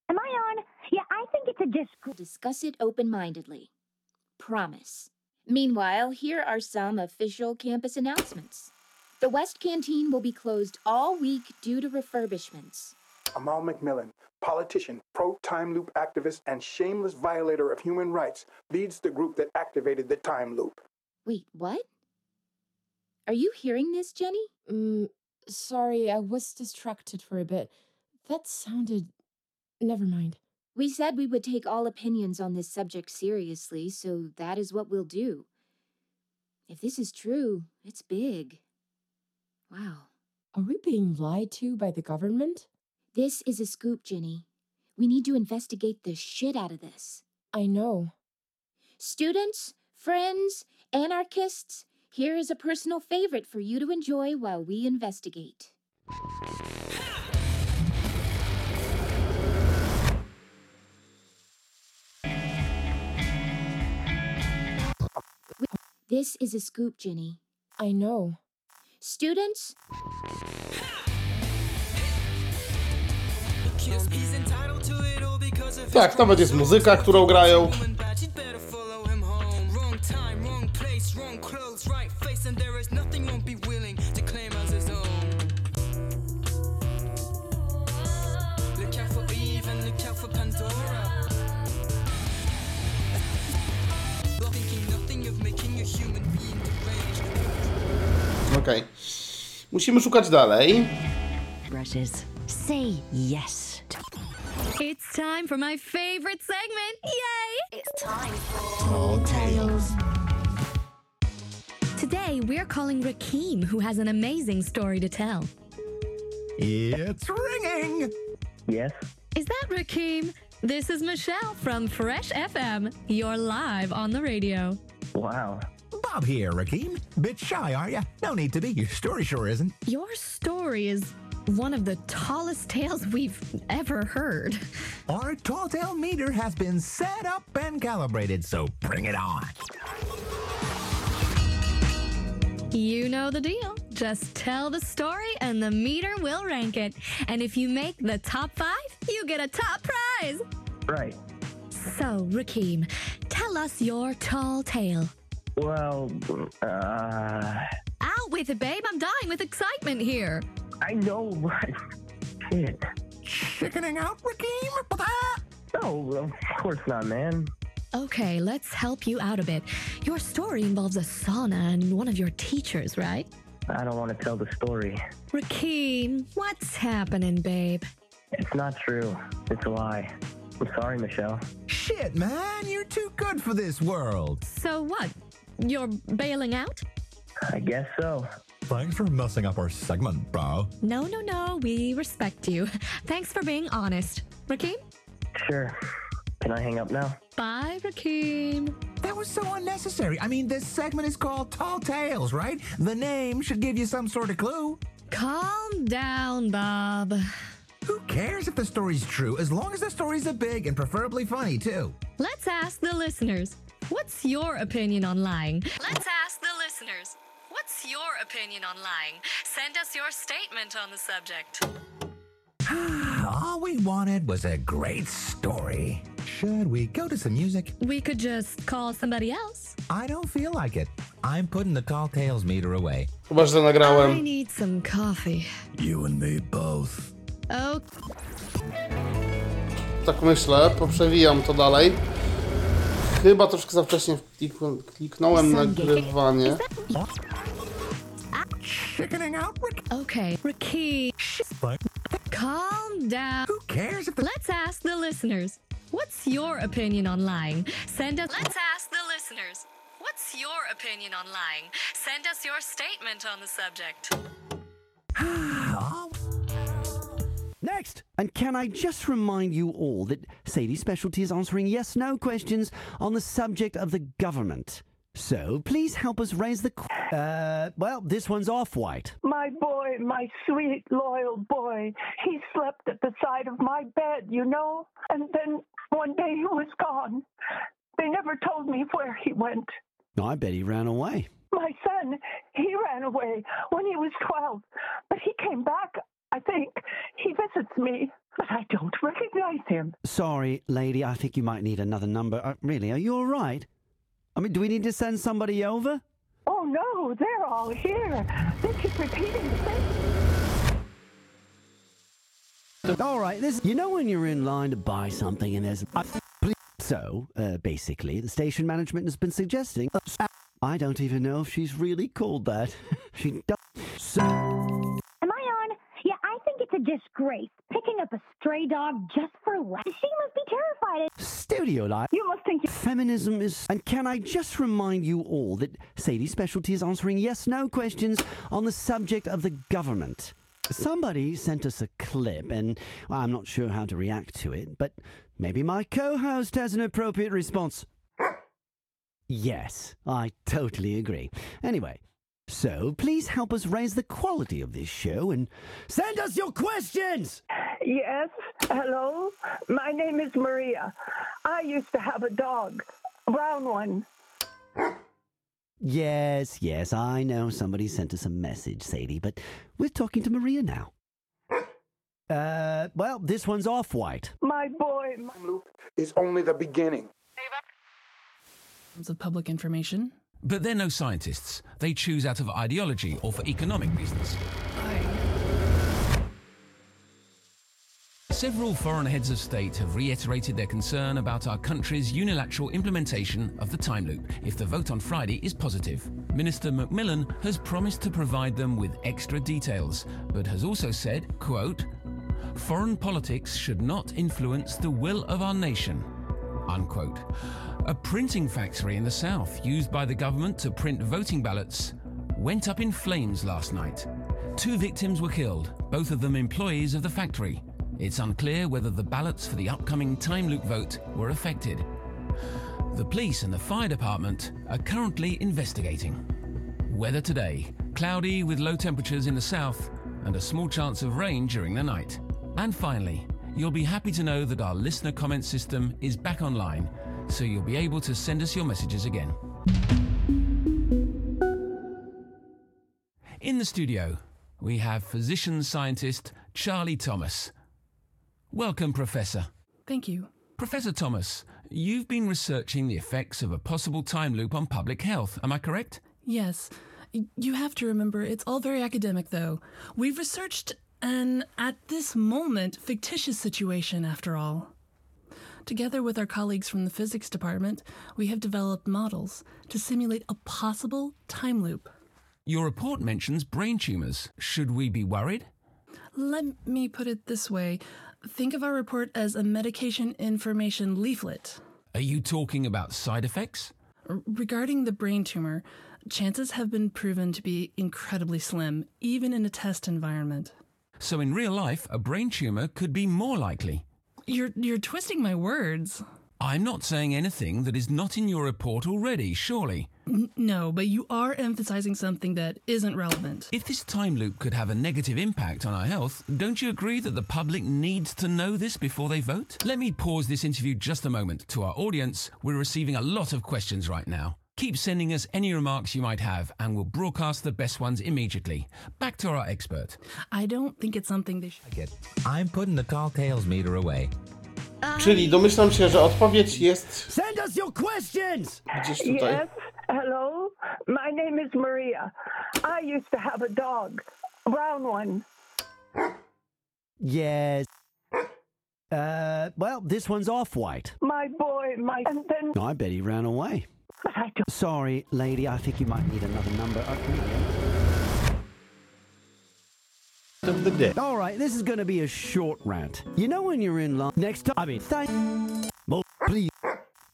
I on? Yeah, I think it's a disc. Discuss it open mindedly. Promise. Meanwhile, here are some official campus announcements. The West Canteen will be closed all week due to refurbishments. Amal McMillan, politician, pro time loop activist, and shameless violator of human rights, leads the group that activated the time loop. Wait, what? Are you hearing this, Jenny? Mm, sorry, I was distracted for a bit. That sounded. Never mind. We said we would take all opinions on this subject seriously, so that is what we'll do. If this is true, it's big. Wow. Are we being lied to by the government? This is a scoop, Jenny. We need to investigate the shit out of this. I know. Students, friends, anarchists, here is a personal favorite for you to enjoy while we investigate. This is a scoop, Jenny. I know. Students, Tak, nawet jest muzyka, którą grają. Okej. Musimy szukać dalej. Brushes. Say yes. It's time for my favorite segment. Yay! It's time for Tall Tales. Today, we're calling Rakeem, who has an amazing story to tell. It's ringing! Yes. Is that Rakeem? This is Michelle from Fresh FM. You're live on the radio. Wow. Bob here, Rakeem. Bit shy, are you? No need to be. Your story sure isn't. Your story is one of the tallest tales we've ever heard. Our tall tale meter has been set up and calibrated, so bring it on. You know the deal. Just tell the story and the meter will rank it. And if you make the top five, you get a top prize. Right. So, Rakeem, tell us your tall tale. Well, uh, Out with it, babe. I'm dying with excitement here. I know, right? Shit. Chickening out, Rakeem? No, of course not, man. Okay, let's help you out a bit. Your story involves a sauna and one of your teachers, right? I don't want to tell the story. Rakeem, what's happening, babe? It's not true. It's a lie. I'm sorry, Michelle. Shit, man, you're too good for this world. So what? You're bailing out? I guess so. Thanks for messing up our segment, bro. No, no, no. We respect you. Thanks for being honest. Rakeem? Sure. Can I hang up now? Bye, Rakeem. That was so unnecessary. I mean, this segment is called Tall Tales, right? The name should give you some sort of clue. Calm down, Bob. Who cares if the story's true, as long as the story's a big and preferably funny, too? Let's ask the listeners. What's your opinion on lying? Let's ask the listeners. What's your opinion on lying? Send us your statement on the subject. All we wanted was a great story. Should we go to some music? We could just call somebody else. I don't feel like it. I'm putting the Tall Tales meter away. Chyba, że I nagrałem. need some coffee. You and me both. Oh, Tak myślę, poprzewijam to dalej. Chyba troszkę za wcześnie klik- kliknąłem nagrywanie. Chickening out, Rick? okay. Rakeem. Calm down. Who cares if the Let's ask the listeners. What's your opinion on lying? Send us. Let's ask the listeners. What's your opinion on lying? Send us your statement on the subject. Next! And can I just remind you all that Sadie's specialty is answering yes no questions on the subject of the government. So please help us raise the. qu- Uh, well, this one's off white. My boy, my sweet, loyal boy, he slept at the side of my bed, you know? And then one day he was gone. They never told me where he went. I bet he ran away. My son, he ran away when he was 12, but he came back, I think. He visits me, but I don't recognize him. Sorry, lady, I think you might need another number. Uh, really, are you all right? I mean, do we need to send somebody over? Oh no, they're all here. They keep repeating the same. All right, this. You know when you're in line to buy something and there's. Please- so, uh, basically, the station management has been suggesting. uh, I don't even know if she's really called that. she does. So, a disgrace. Picking up a stray dog just for laughs. She must be terrified. studio life. You must think Feminism is. And can I just remind you all that Sadie's specialty is answering yes no questions on the subject of the government? Somebody sent us a clip, and well, I'm not sure how to react to it, but maybe my co host has an appropriate response. Yes, I totally agree. Anyway, so please help us raise the quality of this show and send us your questions! Yes, hello. My name is Maria. I used to have a dog, a brown one. Yes, yes, I know somebody sent us a message, Sadie, but we're talking to Maria now. Uh, well, this one's off white. My boy, my is only the beginning. of public information. But they're no scientists. They choose out of ideology or for economic reasons. Several foreign heads of state have reiterated their concern about our country's unilateral implementation of the time loop if the vote on Friday is positive. Minister Macmillan has promised to provide them with extra details, but has also said, quote, foreign politics should not influence the will of our nation, unquote. A printing factory in the south used by the government to print voting ballots went up in flames last night. Two victims were killed, both of them employees of the factory. It's unclear whether the ballots for the upcoming time loop vote were affected. The police and the fire department are currently investigating. Weather today cloudy with low temperatures in the south and a small chance of rain during the night. And finally, you'll be happy to know that our listener comment system is back online, so you'll be able to send us your messages again. In the studio, we have physician scientist Charlie Thomas. Welcome, Professor. Thank you. Professor Thomas, you've been researching the effects of a possible time loop on public health, am I correct? Yes. You have to remember, it's all very academic, though. We've researched an, at this moment, fictitious situation, after all. Together with our colleagues from the physics department, we have developed models to simulate a possible time loop. Your report mentions brain tumors. Should we be worried? Let me put it this way think of our report as a medication information leaflet. Are you talking about side effects? Regarding the brain tumor, chances have been proven to be incredibly slim, even in a test environment. So, in real life, a brain tumor could be more likely. You're, you're twisting my words. I'm not saying anything that is not in your report already, surely. N- no, but you are emphasizing something that isn't relevant. If this time loop could have a negative impact on our health, don't you agree that the public needs to know this before they vote? Let me pause this interview just a moment. To our audience, we're receiving a lot of questions right now. Keep sending us any remarks you might have, and we'll broadcast the best ones immediately. Back to our expert. I don't think it's something they should. Get. I'm putting the tall tales meter away. Czyli domyślam się, że odpowiedź jest Send us your questions! gdzieś tutaj. Yes. Hello. My name is Maria. I used to have a dog, a brown one. Yes. Uh, well, this one's off white. My boy, my. And then. I bet he ran away. But I don't. Sorry, lady, I think you might need another number. Of the day. All right, this is going to be a short rant. You know when you're in love next time? I mean, thank. Well, please.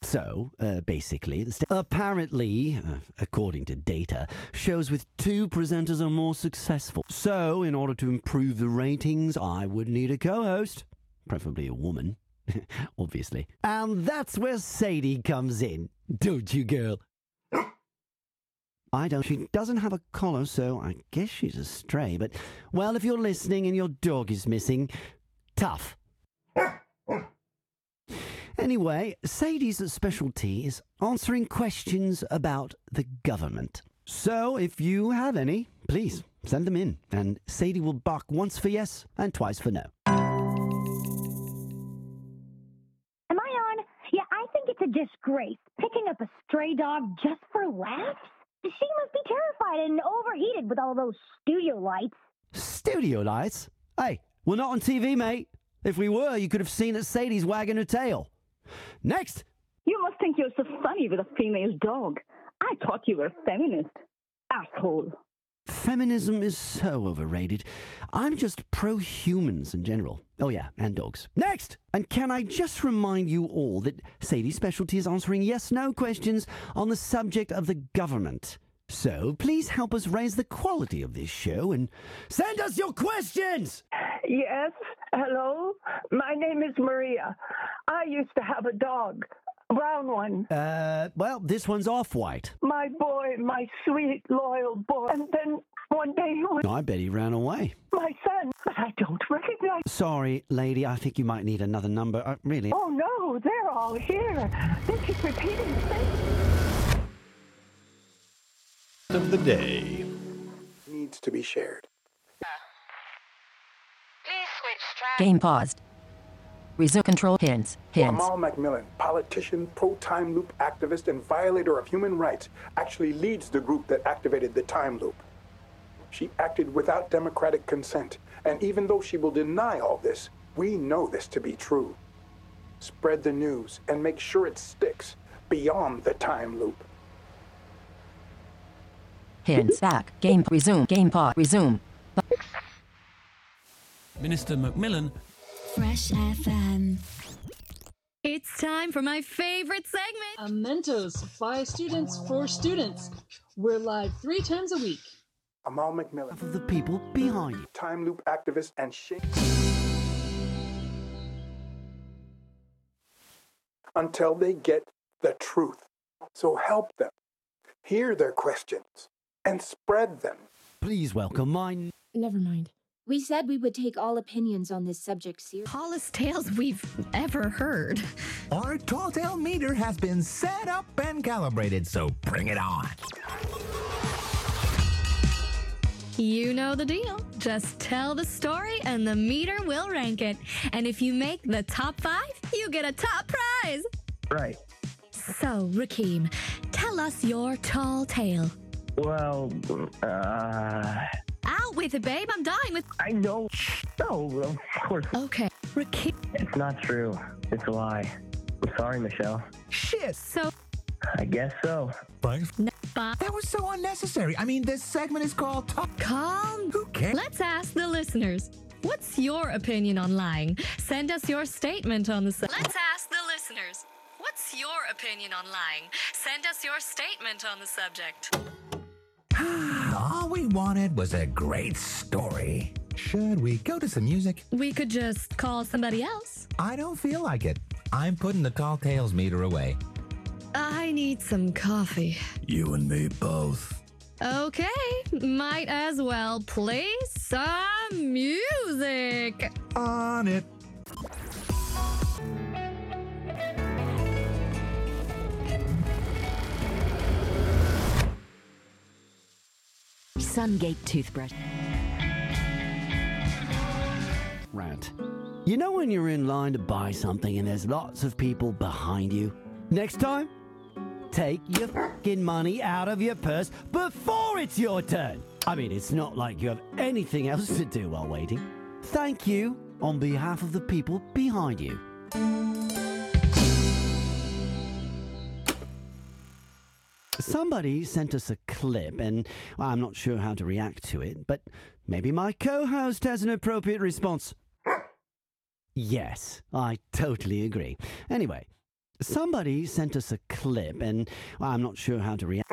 So, uh, basically, apparently, uh, according to data, shows with two presenters are more successful. So, in order to improve the ratings, I would need a co-host, preferably a woman, obviously. And that's where Sadie comes in, don't you, girl? I don't. She doesn't have a collar, so I guess she's a stray. But, well, if you're listening and your dog is missing, tough. Anyway, Sadie's specialty is answering questions about the government. So, if you have any, please send them in, and Sadie will bark once for yes and twice for no. Disgrace picking up a stray dog just for laughs. She must be terrified and overheated with all those studio lights. Studio lights? Hey, we're not on TV, mate. If we were, you could have seen that Sadie's wagging her tail. Next! You must think you're so funny with a female dog. I thought you were a feminist. Asshole. Feminism is so overrated. I'm just pro humans in general. Oh, yeah, and dogs. Next! And can I just remind you all that Sadie's specialty is answering yes no questions on the subject of the government. So please help us raise the quality of this show and send us your questions! Yes. Hello. My name is Maria. I used to have a dog, brown one. Uh, well, this one's off white. My boy, my sweet, loyal boy. And then one day he was I bet he ran away. my son, but I don't recognize. Sorry, lady, I think you might need another number. Uh, really? Oh no, they're all here. They keep repeating the same. Of the day. Needs to be shared. Please switch tracks. Game paused. Resume control hints. Hints. Amal Macmillan, politician, pro-time loop activist, and violator of human rights, actually leads the group that activated the time loop. She acted without democratic consent, and even though she will deny all this, we know this to be true. Spread the news and make sure it sticks beyond the time loop. Hints. Back. Game. Resume. Game pause. Resume. Minister Macmillan Fresh FM. It's time for my favorite segment A Mentos by Students for Students. We're live three times a week. Amal McMillan. Of the people behind you. Time loop activist and shake. Until they get the truth. So help them. Hear their questions and spread them. Please welcome mine. Never mind. We said we would take all opinions on this subject seriously. Tallest tales we've ever heard. Our tall tale meter has been set up and calibrated, so bring it on. You know the deal. Just tell the story and the meter will rank it. And if you make the top five, you get a top prize. Right. So, Rakeem, tell us your tall tale. Well, uh. Out with it, babe. I'm dying with. I know. No, of course. Okay, Rakeem. It's not true. It's a lie. I'm sorry, Michelle. Shit. So, I guess so. But that was so unnecessary. I mean, this segment is called Talk. Calm. Who cares? Let's ask the listeners. What's your opinion on lying? Send us your statement on the. Su- Let's ask the listeners. What's your opinion on lying? Send us your statement on the subject. All we wanted was a great story. Should we go to some music? We could just call somebody else. I don't feel like it. I'm putting the tall tales meter away. I need some coffee. You and me both. Okay, might as well play some music. On it. Sungate toothbrush. Rant. You know when you're in line to buy something and there's lots of people behind you? Next time, take your fucking money out of your purse before it's your turn. I mean, it's not like you have anything else to do while waiting. Thank you on behalf of the people behind you. Somebody sent us a clip, and well, I'm not sure how to react to it, but maybe my co host has an appropriate response. Yes, I totally agree. Anyway, somebody sent us a clip, and well, I'm not sure how to react.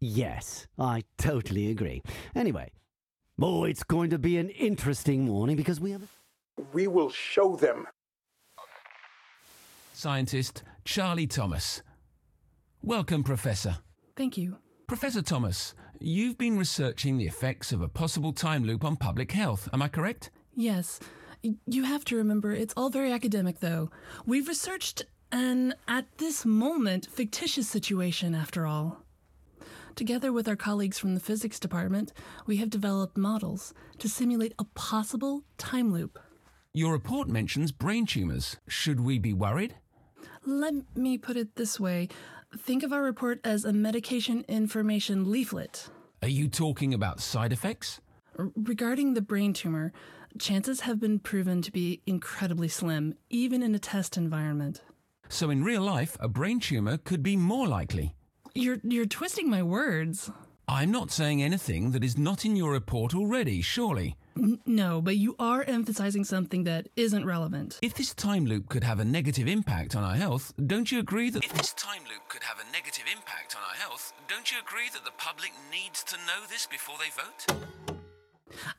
Yes, I totally agree. Anyway, oh, it's going to be an interesting morning because we have. We will show them. Scientist Charlie Thomas. Welcome, Professor. Thank you. Professor Thomas, you've been researching the effects of a possible time loop on public health, am I correct? Yes. You have to remember, it's all very academic, though. We've researched an, at this moment, fictitious situation, after all. Together with our colleagues from the physics department, we have developed models to simulate a possible time loop. Your report mentions brain tumours. Should we be worried? Let me put it this way think of our report as a medication information leaflet. Are you talking about side effects? Regarding the brain tumor, chances have been proven to be incredibly slim, even in a test environment. So, in real life, a brain tumour could be more likely. You're, you're twisting my words. I'm not saying anything that is not in your report already, surely. No, but you are emphasizing something that isn't relevant. If this time loop could have a negative impact on our health, don't you agree that if this time loop could have a negative impact on our health, don't you agree that the public needs to know this before they vote?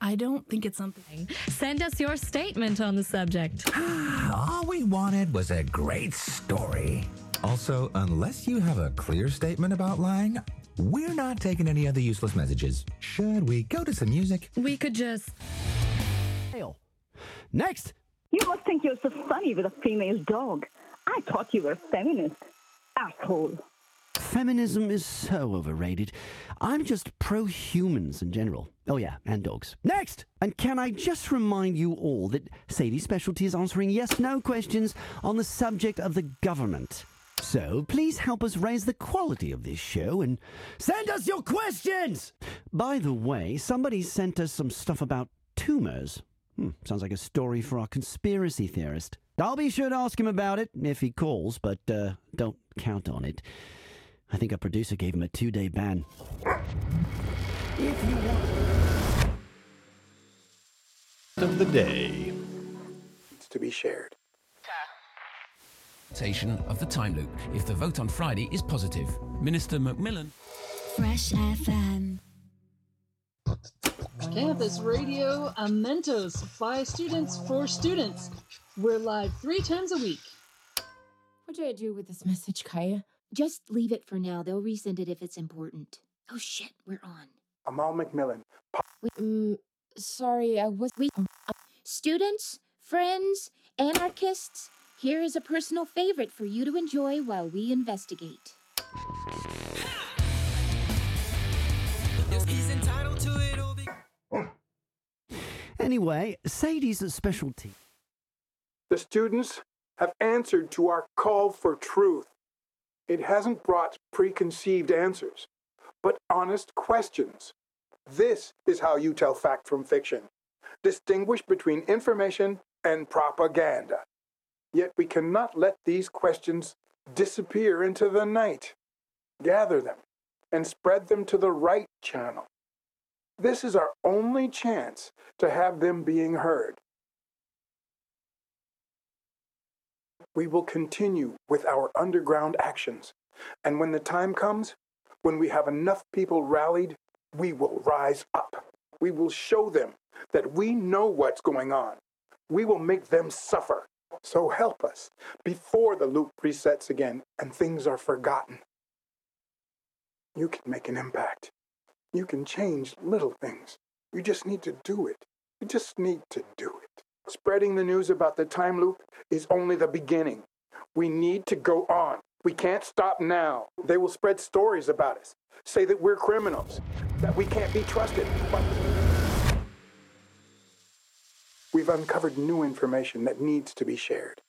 I don't think it's something. Send us your statement on the subject. All we wanted was a great story. Also, unless you have a clear statement about lying, we're not taking any other useless messages. Should we go to some music? We could just. Hail. Next! You must think you're so funny with a female dog. I thought you were a feminist. Asshole. Feminism is so overrated. I'm just pro humans in general. Oh, yeah, and dogs. Next! And can I just remind you all that Sadie's specialty is answering yes no questions on the subject of the government. So please help us raise the quality of this show and send us your questions! By the way, somebody sent us some stuff about tumors. Hmm, sounds like a story for our conspiracy theorist. I'll be sure to ask him about it if he calls, but uh, don't count on it. I think our producer gave him a two day ban. If you want. Of the day. It's to be shared. Interpretation Of the time loop, if the vote on Friday is positive. Minister Macmillan. Fresh FM. Campus Radio, Amentos Mentos by students for students. We're live three times a week. What do I do with this message, Kaya? Just leave it for now. They'll resend it if it's important. Oh shit, we're on. Amal McMillan. Mm, sorry, I was. We, students, friends, anarchists, here is a personal favorite for you to enjoy while we investigate. Anyway, Sadie's a specialty. The students have answered to our call for truth. It hasn't brought preconceived answers, but honest questions. This is how you tell fact from fiction. Distinguish between information and propaganda. Yet we cannot let these questions disappear into the night. Gather them and spread them to the right channel. This is our only chance to have them being heard. We will continue with our underground actions, and when the time comes, when we have enough people rallied, we will rise up. We will show them that we know what's going on. We will make them suffer. So help us before the loop resets again and things are forgotten. You can make an impact. You can change little things. You just need to do it. You just need to do it. Spreading the news about the time loop is only the beginning. We need to go on. We can't stop now. They will spread stories about us, say that we're criminals, that we can't be trusted. But we've uncovered new information that needs to be shared.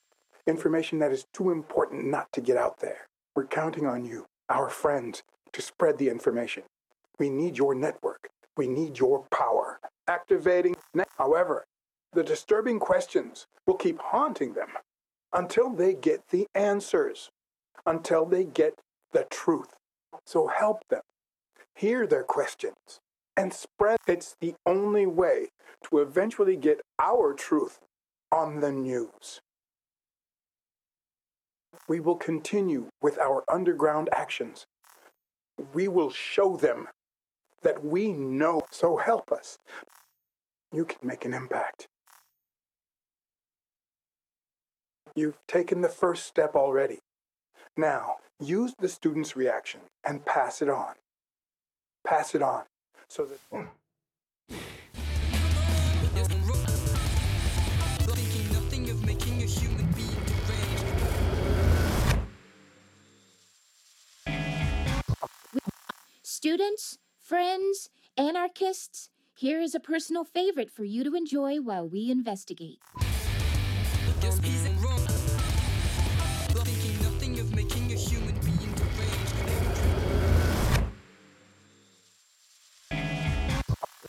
Information that is too important not to get out there. We're counting on you, our friends, to spread the information. We need your network. We need your power. Activating. However, the disturbing questions will keep haunting them until they get the answers, until they get the truth. So help them. Hear their questions and spread. It's the only way to eventually get our truth on the news. We will continue with our underground actions. We will show them that we know. So help us. You can make an impact. You've taken the first step already. Now, use the student's reaction and pass it on. Pass it on so that. Oh. Students, friends, anarchists, here is a personal favorite for you to enjoy while we investigate.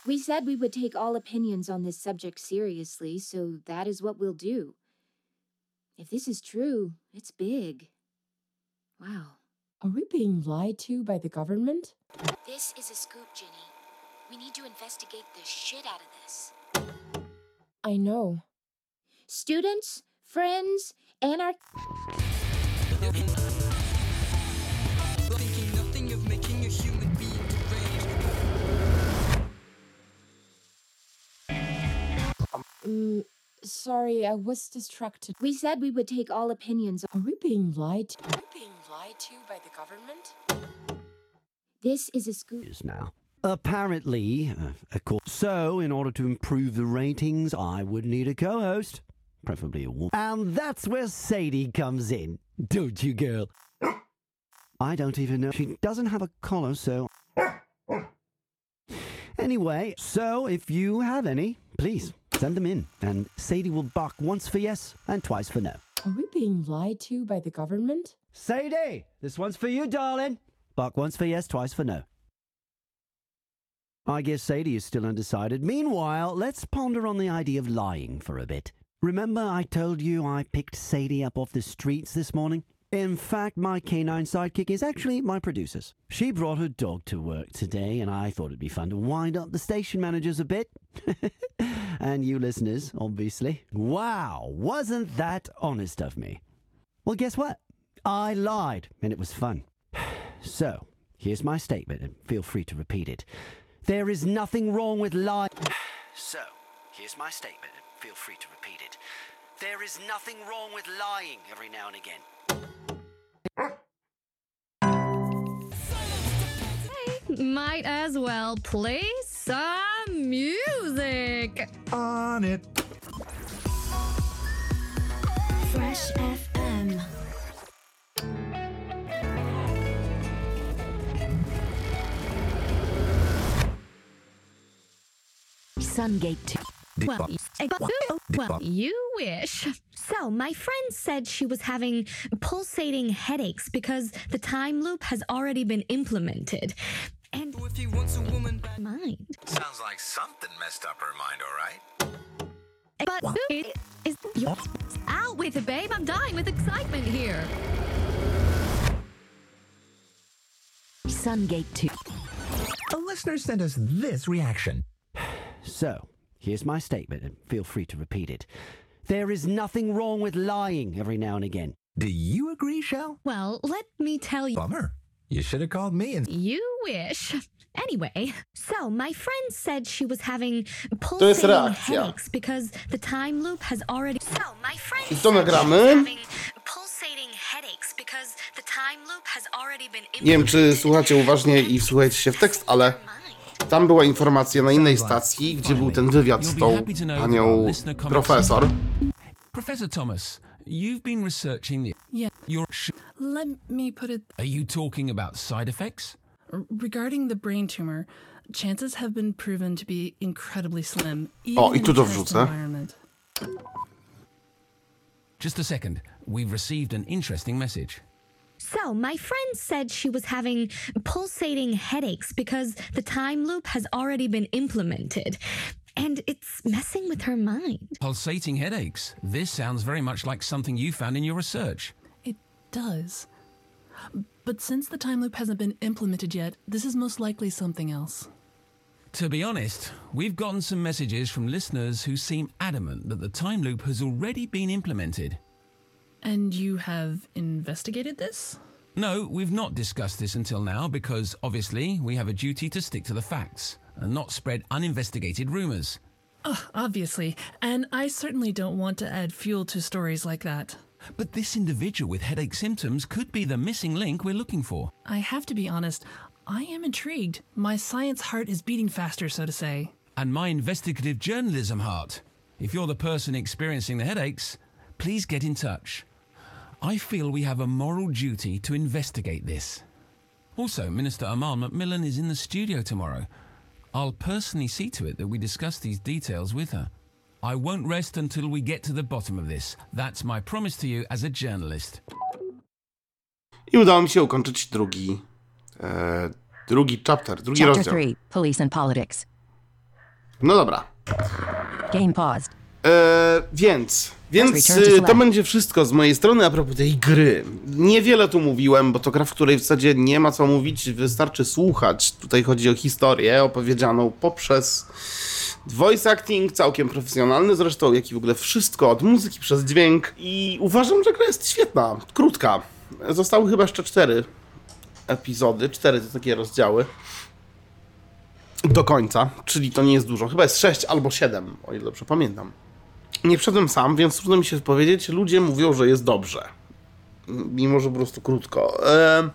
We said we would take all opinions on this subject seriously, so that is what we'll do. If this is true, it's big. Wow. Are we being lied to by the government? This is a scoop, Ginny. We need to investigate the shit out of this. I know. Students, friends, anarch. Mm, sorry, I was distracted. We said we would take all opinions. Are we being lied to? Are we being lied to by the government? This is a scoop. Now. Apparently, uh, of course. So, in order to improve the ratings, I would need a co host, preferably a woman. And that's where Sadie comes in, don't you, girl? I don't even know. She doesn't have a collar, so. Anyway, so if you have any, please send them in, and Sadie will bark once for yes and twice for no. Are we being lied to by the government? Sadie, this one's for you, darling. Bark once for yes, twice for no. I guess Sadie is still undecided. Meanwhile, let's ponder on the idea of lying for a bit. Remember I told you I picked Sadie up off the streets this morning? In fact, my canine sidekick is actually my producer's. She brought her dog to work today, and I thought it'd be fun to wind up the station managers a bit. and you listeners, obviously. Wow, wasn't that honest of me? Well, guess what? I lied, and it was fun. So, here's my statement, and feel free to repeat it. There is nothing wrong with lying. So, here's my statement, and feel free to repeat it. There is nothing wrong with lying every now and again. Might as well play some music. On it. Fresh FM. Sungate 2. Well, eh, well, you wish. So, my friend said she was having pulsating headaches because the time loop has already been implemented. And mind. Sounds like something messed up her mind, all right? But it is you out with it, babe. I'm dying with excitement here. Sungate 2. A listener sent us this reaction. So, here's my statement, and feel free to repeat it. There is nothing wrong with lying every now and again. Do you agree, Shell? Well, let me tell you. Bummer. You should have called me and. You wish. Anyway, so my friend said she was having To jest pulsating reakcja. headaches because the time loop has already. So my friend I to said she was nagramy. having pulsating headaches because the time loop has already been Nie wiem, czy słuchacie uważnie i wsłuchajcie się w tekst, ale tam była informacja na innej stacji, gdzie był ten wywiad z tą panią profesor. Professor Thomas, you've been researching the. Yeah. You're. Sh- Let me put it are you talking about side effects? Regarding the brain tumor, chances have been proven to be incredibly slim. O, even i in tu to test wrzucę. environment. Just a second. We've received an interesting message. So, my friend said she was having pulsating headaches because the time loop has already been implemented. And it's messing with her mind. Pulsating headaches. This sounds very much like something you found in your research. It does. But since the time loop hasn't been implemented yet, this is most likely something else. To be honest, we've gotten some messages from listeners who seem adamant that the time loop has already been implemented. And you have investigated this? No, we've not discussed this until now because obviously we have a duty to stick to the facts and not spread uninvestigated rumours. Oh, obviously. And I certainly don't want to add fuel to stories like that. But this individual with headache symptoms could be the missing link we're looking for. I have to be honest, I am intrigued. My science heart is beating faster, so to say. And my investigative journalism heart. If you're the person experiencing the headaches, please get in touch. I feel we have a moral duty to investigate this. Also, Minister Amal Macmillan is in the studio tomorrow. I'll personally see to it that we discuss these details with her. I won't rest until we get to the bottom of this. That's my promise to you as a journalist. I udało mi się ukończyć drugi, e, drugi chapter, drugi Chapter rozdział. 3 Police and Politics. No dobra. Game paused. E, więc, więc to y, będzie wszystko z mojej strony a propos tej gry. Niewiele tu mówiłem, bo to gra, w której w zasadzie nie ma co mówić, wystarczy słuchać. Tutaj chodzi o historię opowiedzianą poprzez voice acting, całkiem profesjonalny zresztą, jak i w ogóle wszystko, od muzyki przez dźwięk. I uważam, że gra jest świetna, krótka. Zostały chyba jeszcze cztery epizody, cztery to takie rozdziały do końca, czyli to nie jest dużo. Chyba jest 6 albo 7, o ile dobrze pamiętam. Nie wszedłem sam, więc trudno mi się powiedzieć. Ludzie mówią, że jest dobrze. Mimo, że po prostu krótko. E...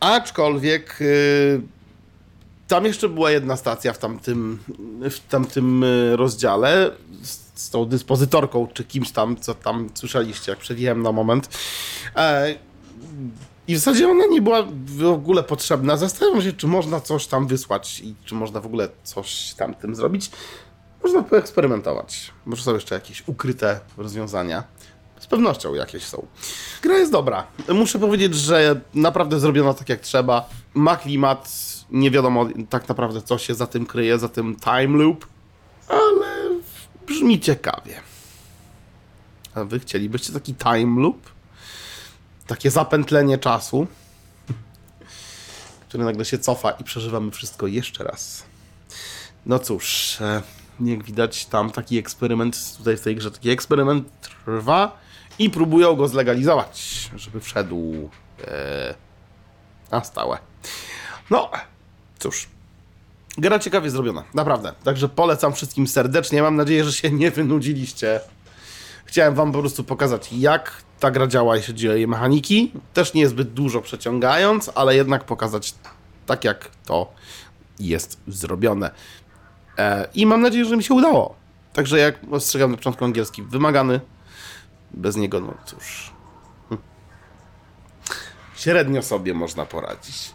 Aczkolwiek e... tam jeszcze była jedna stacja w tamtym, w tamtym e, rozdziale z, z tą dyspozytorką, czy kimś tam, co tam słyszeliście, jak przewijałem na moment. E... I w zasadzie ona nie była w ogóle potrzebna. Zastanawiam się, czy można coś tam wysłać i czy można w ogóle coś tam tym zrobić. Można poeksperymentować. Może są jeszcze jakieś ukryte rozwiązania. Z pewnością jakieś są. Gra jest dobra. Muszę powiedzieć, że naprawdę zrobiono tak jak trzeba. Ma klimat, nie wiadomo tak naprawdę co się za tym kryje, za tym time loop, ale brzmi ciekawie. A wy chcielibyście taki time loop? Takie zapętlenie czasu, które nagle się cofa i przeżywamy wszystko jeszcze raz. No cóż, e, jak widać, tam taki eksperyment, tutaj w tej grze taki eksperyment trwa i próbują go zlegalizować, żeby wszedł e, na stałe. No, cóż. Gra ciekawie zrobiona, naprawdę. Także polecam wszystkim serdecznie. Mam nadzieję, że się nie wynudziliście Chciałem wam po prostu pokazać, jak ta gra działa, jeśli chodzi o jej mechaniki. Też nie zbyt dużo przeciągając, ale jednak pokazać tak, jak to jest zrobione. E, I mam nadzieję, że mi się udało. Także jak ostrzegam na początku angielski wymagany, bez niego, no cóż, hm. średnio sobie można poradzić.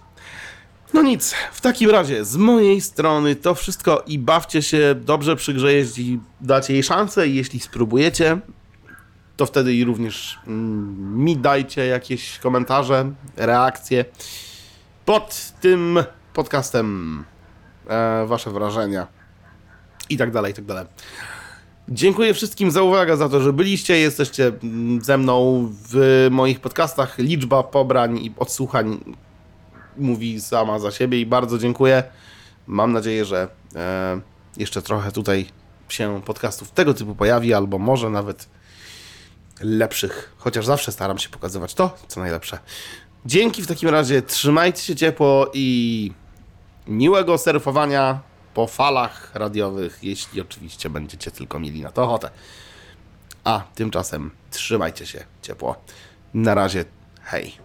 No nic, w takim razie z mojej strony to wszystko i bawcie się, dobrze przygrze, jeśli dacie jej szansę jeśli spróbujecie, to wtedy i również mm, mi dajcie jakieś komentarze, reakcje pod tym podcastem, e, wasze wrażenia i tak dalej, i tak dalej. Dziękuję wszystkim za uwagę, za to, że byliście, jesteście mm, ze mną w moich podcastach. Liczba pobrań i odsłuchań mówi sama za siebie i bardzo dziękuję. Mam nadzieję, że e, jeszcze trochę tutaj się podcastów tego typu pojawi, albo może nawet lepszych, chociaż zawsze staram się pokazywać to, co najlepsze. Dzięki w takim razie, trzymajcie się ciepło i miłego surfowania po falach radiowych, jeśli oczywiście będziecie tylko mieli na to ochotę. A tymczasem trzymajcie się ciepło. Na razie, hej.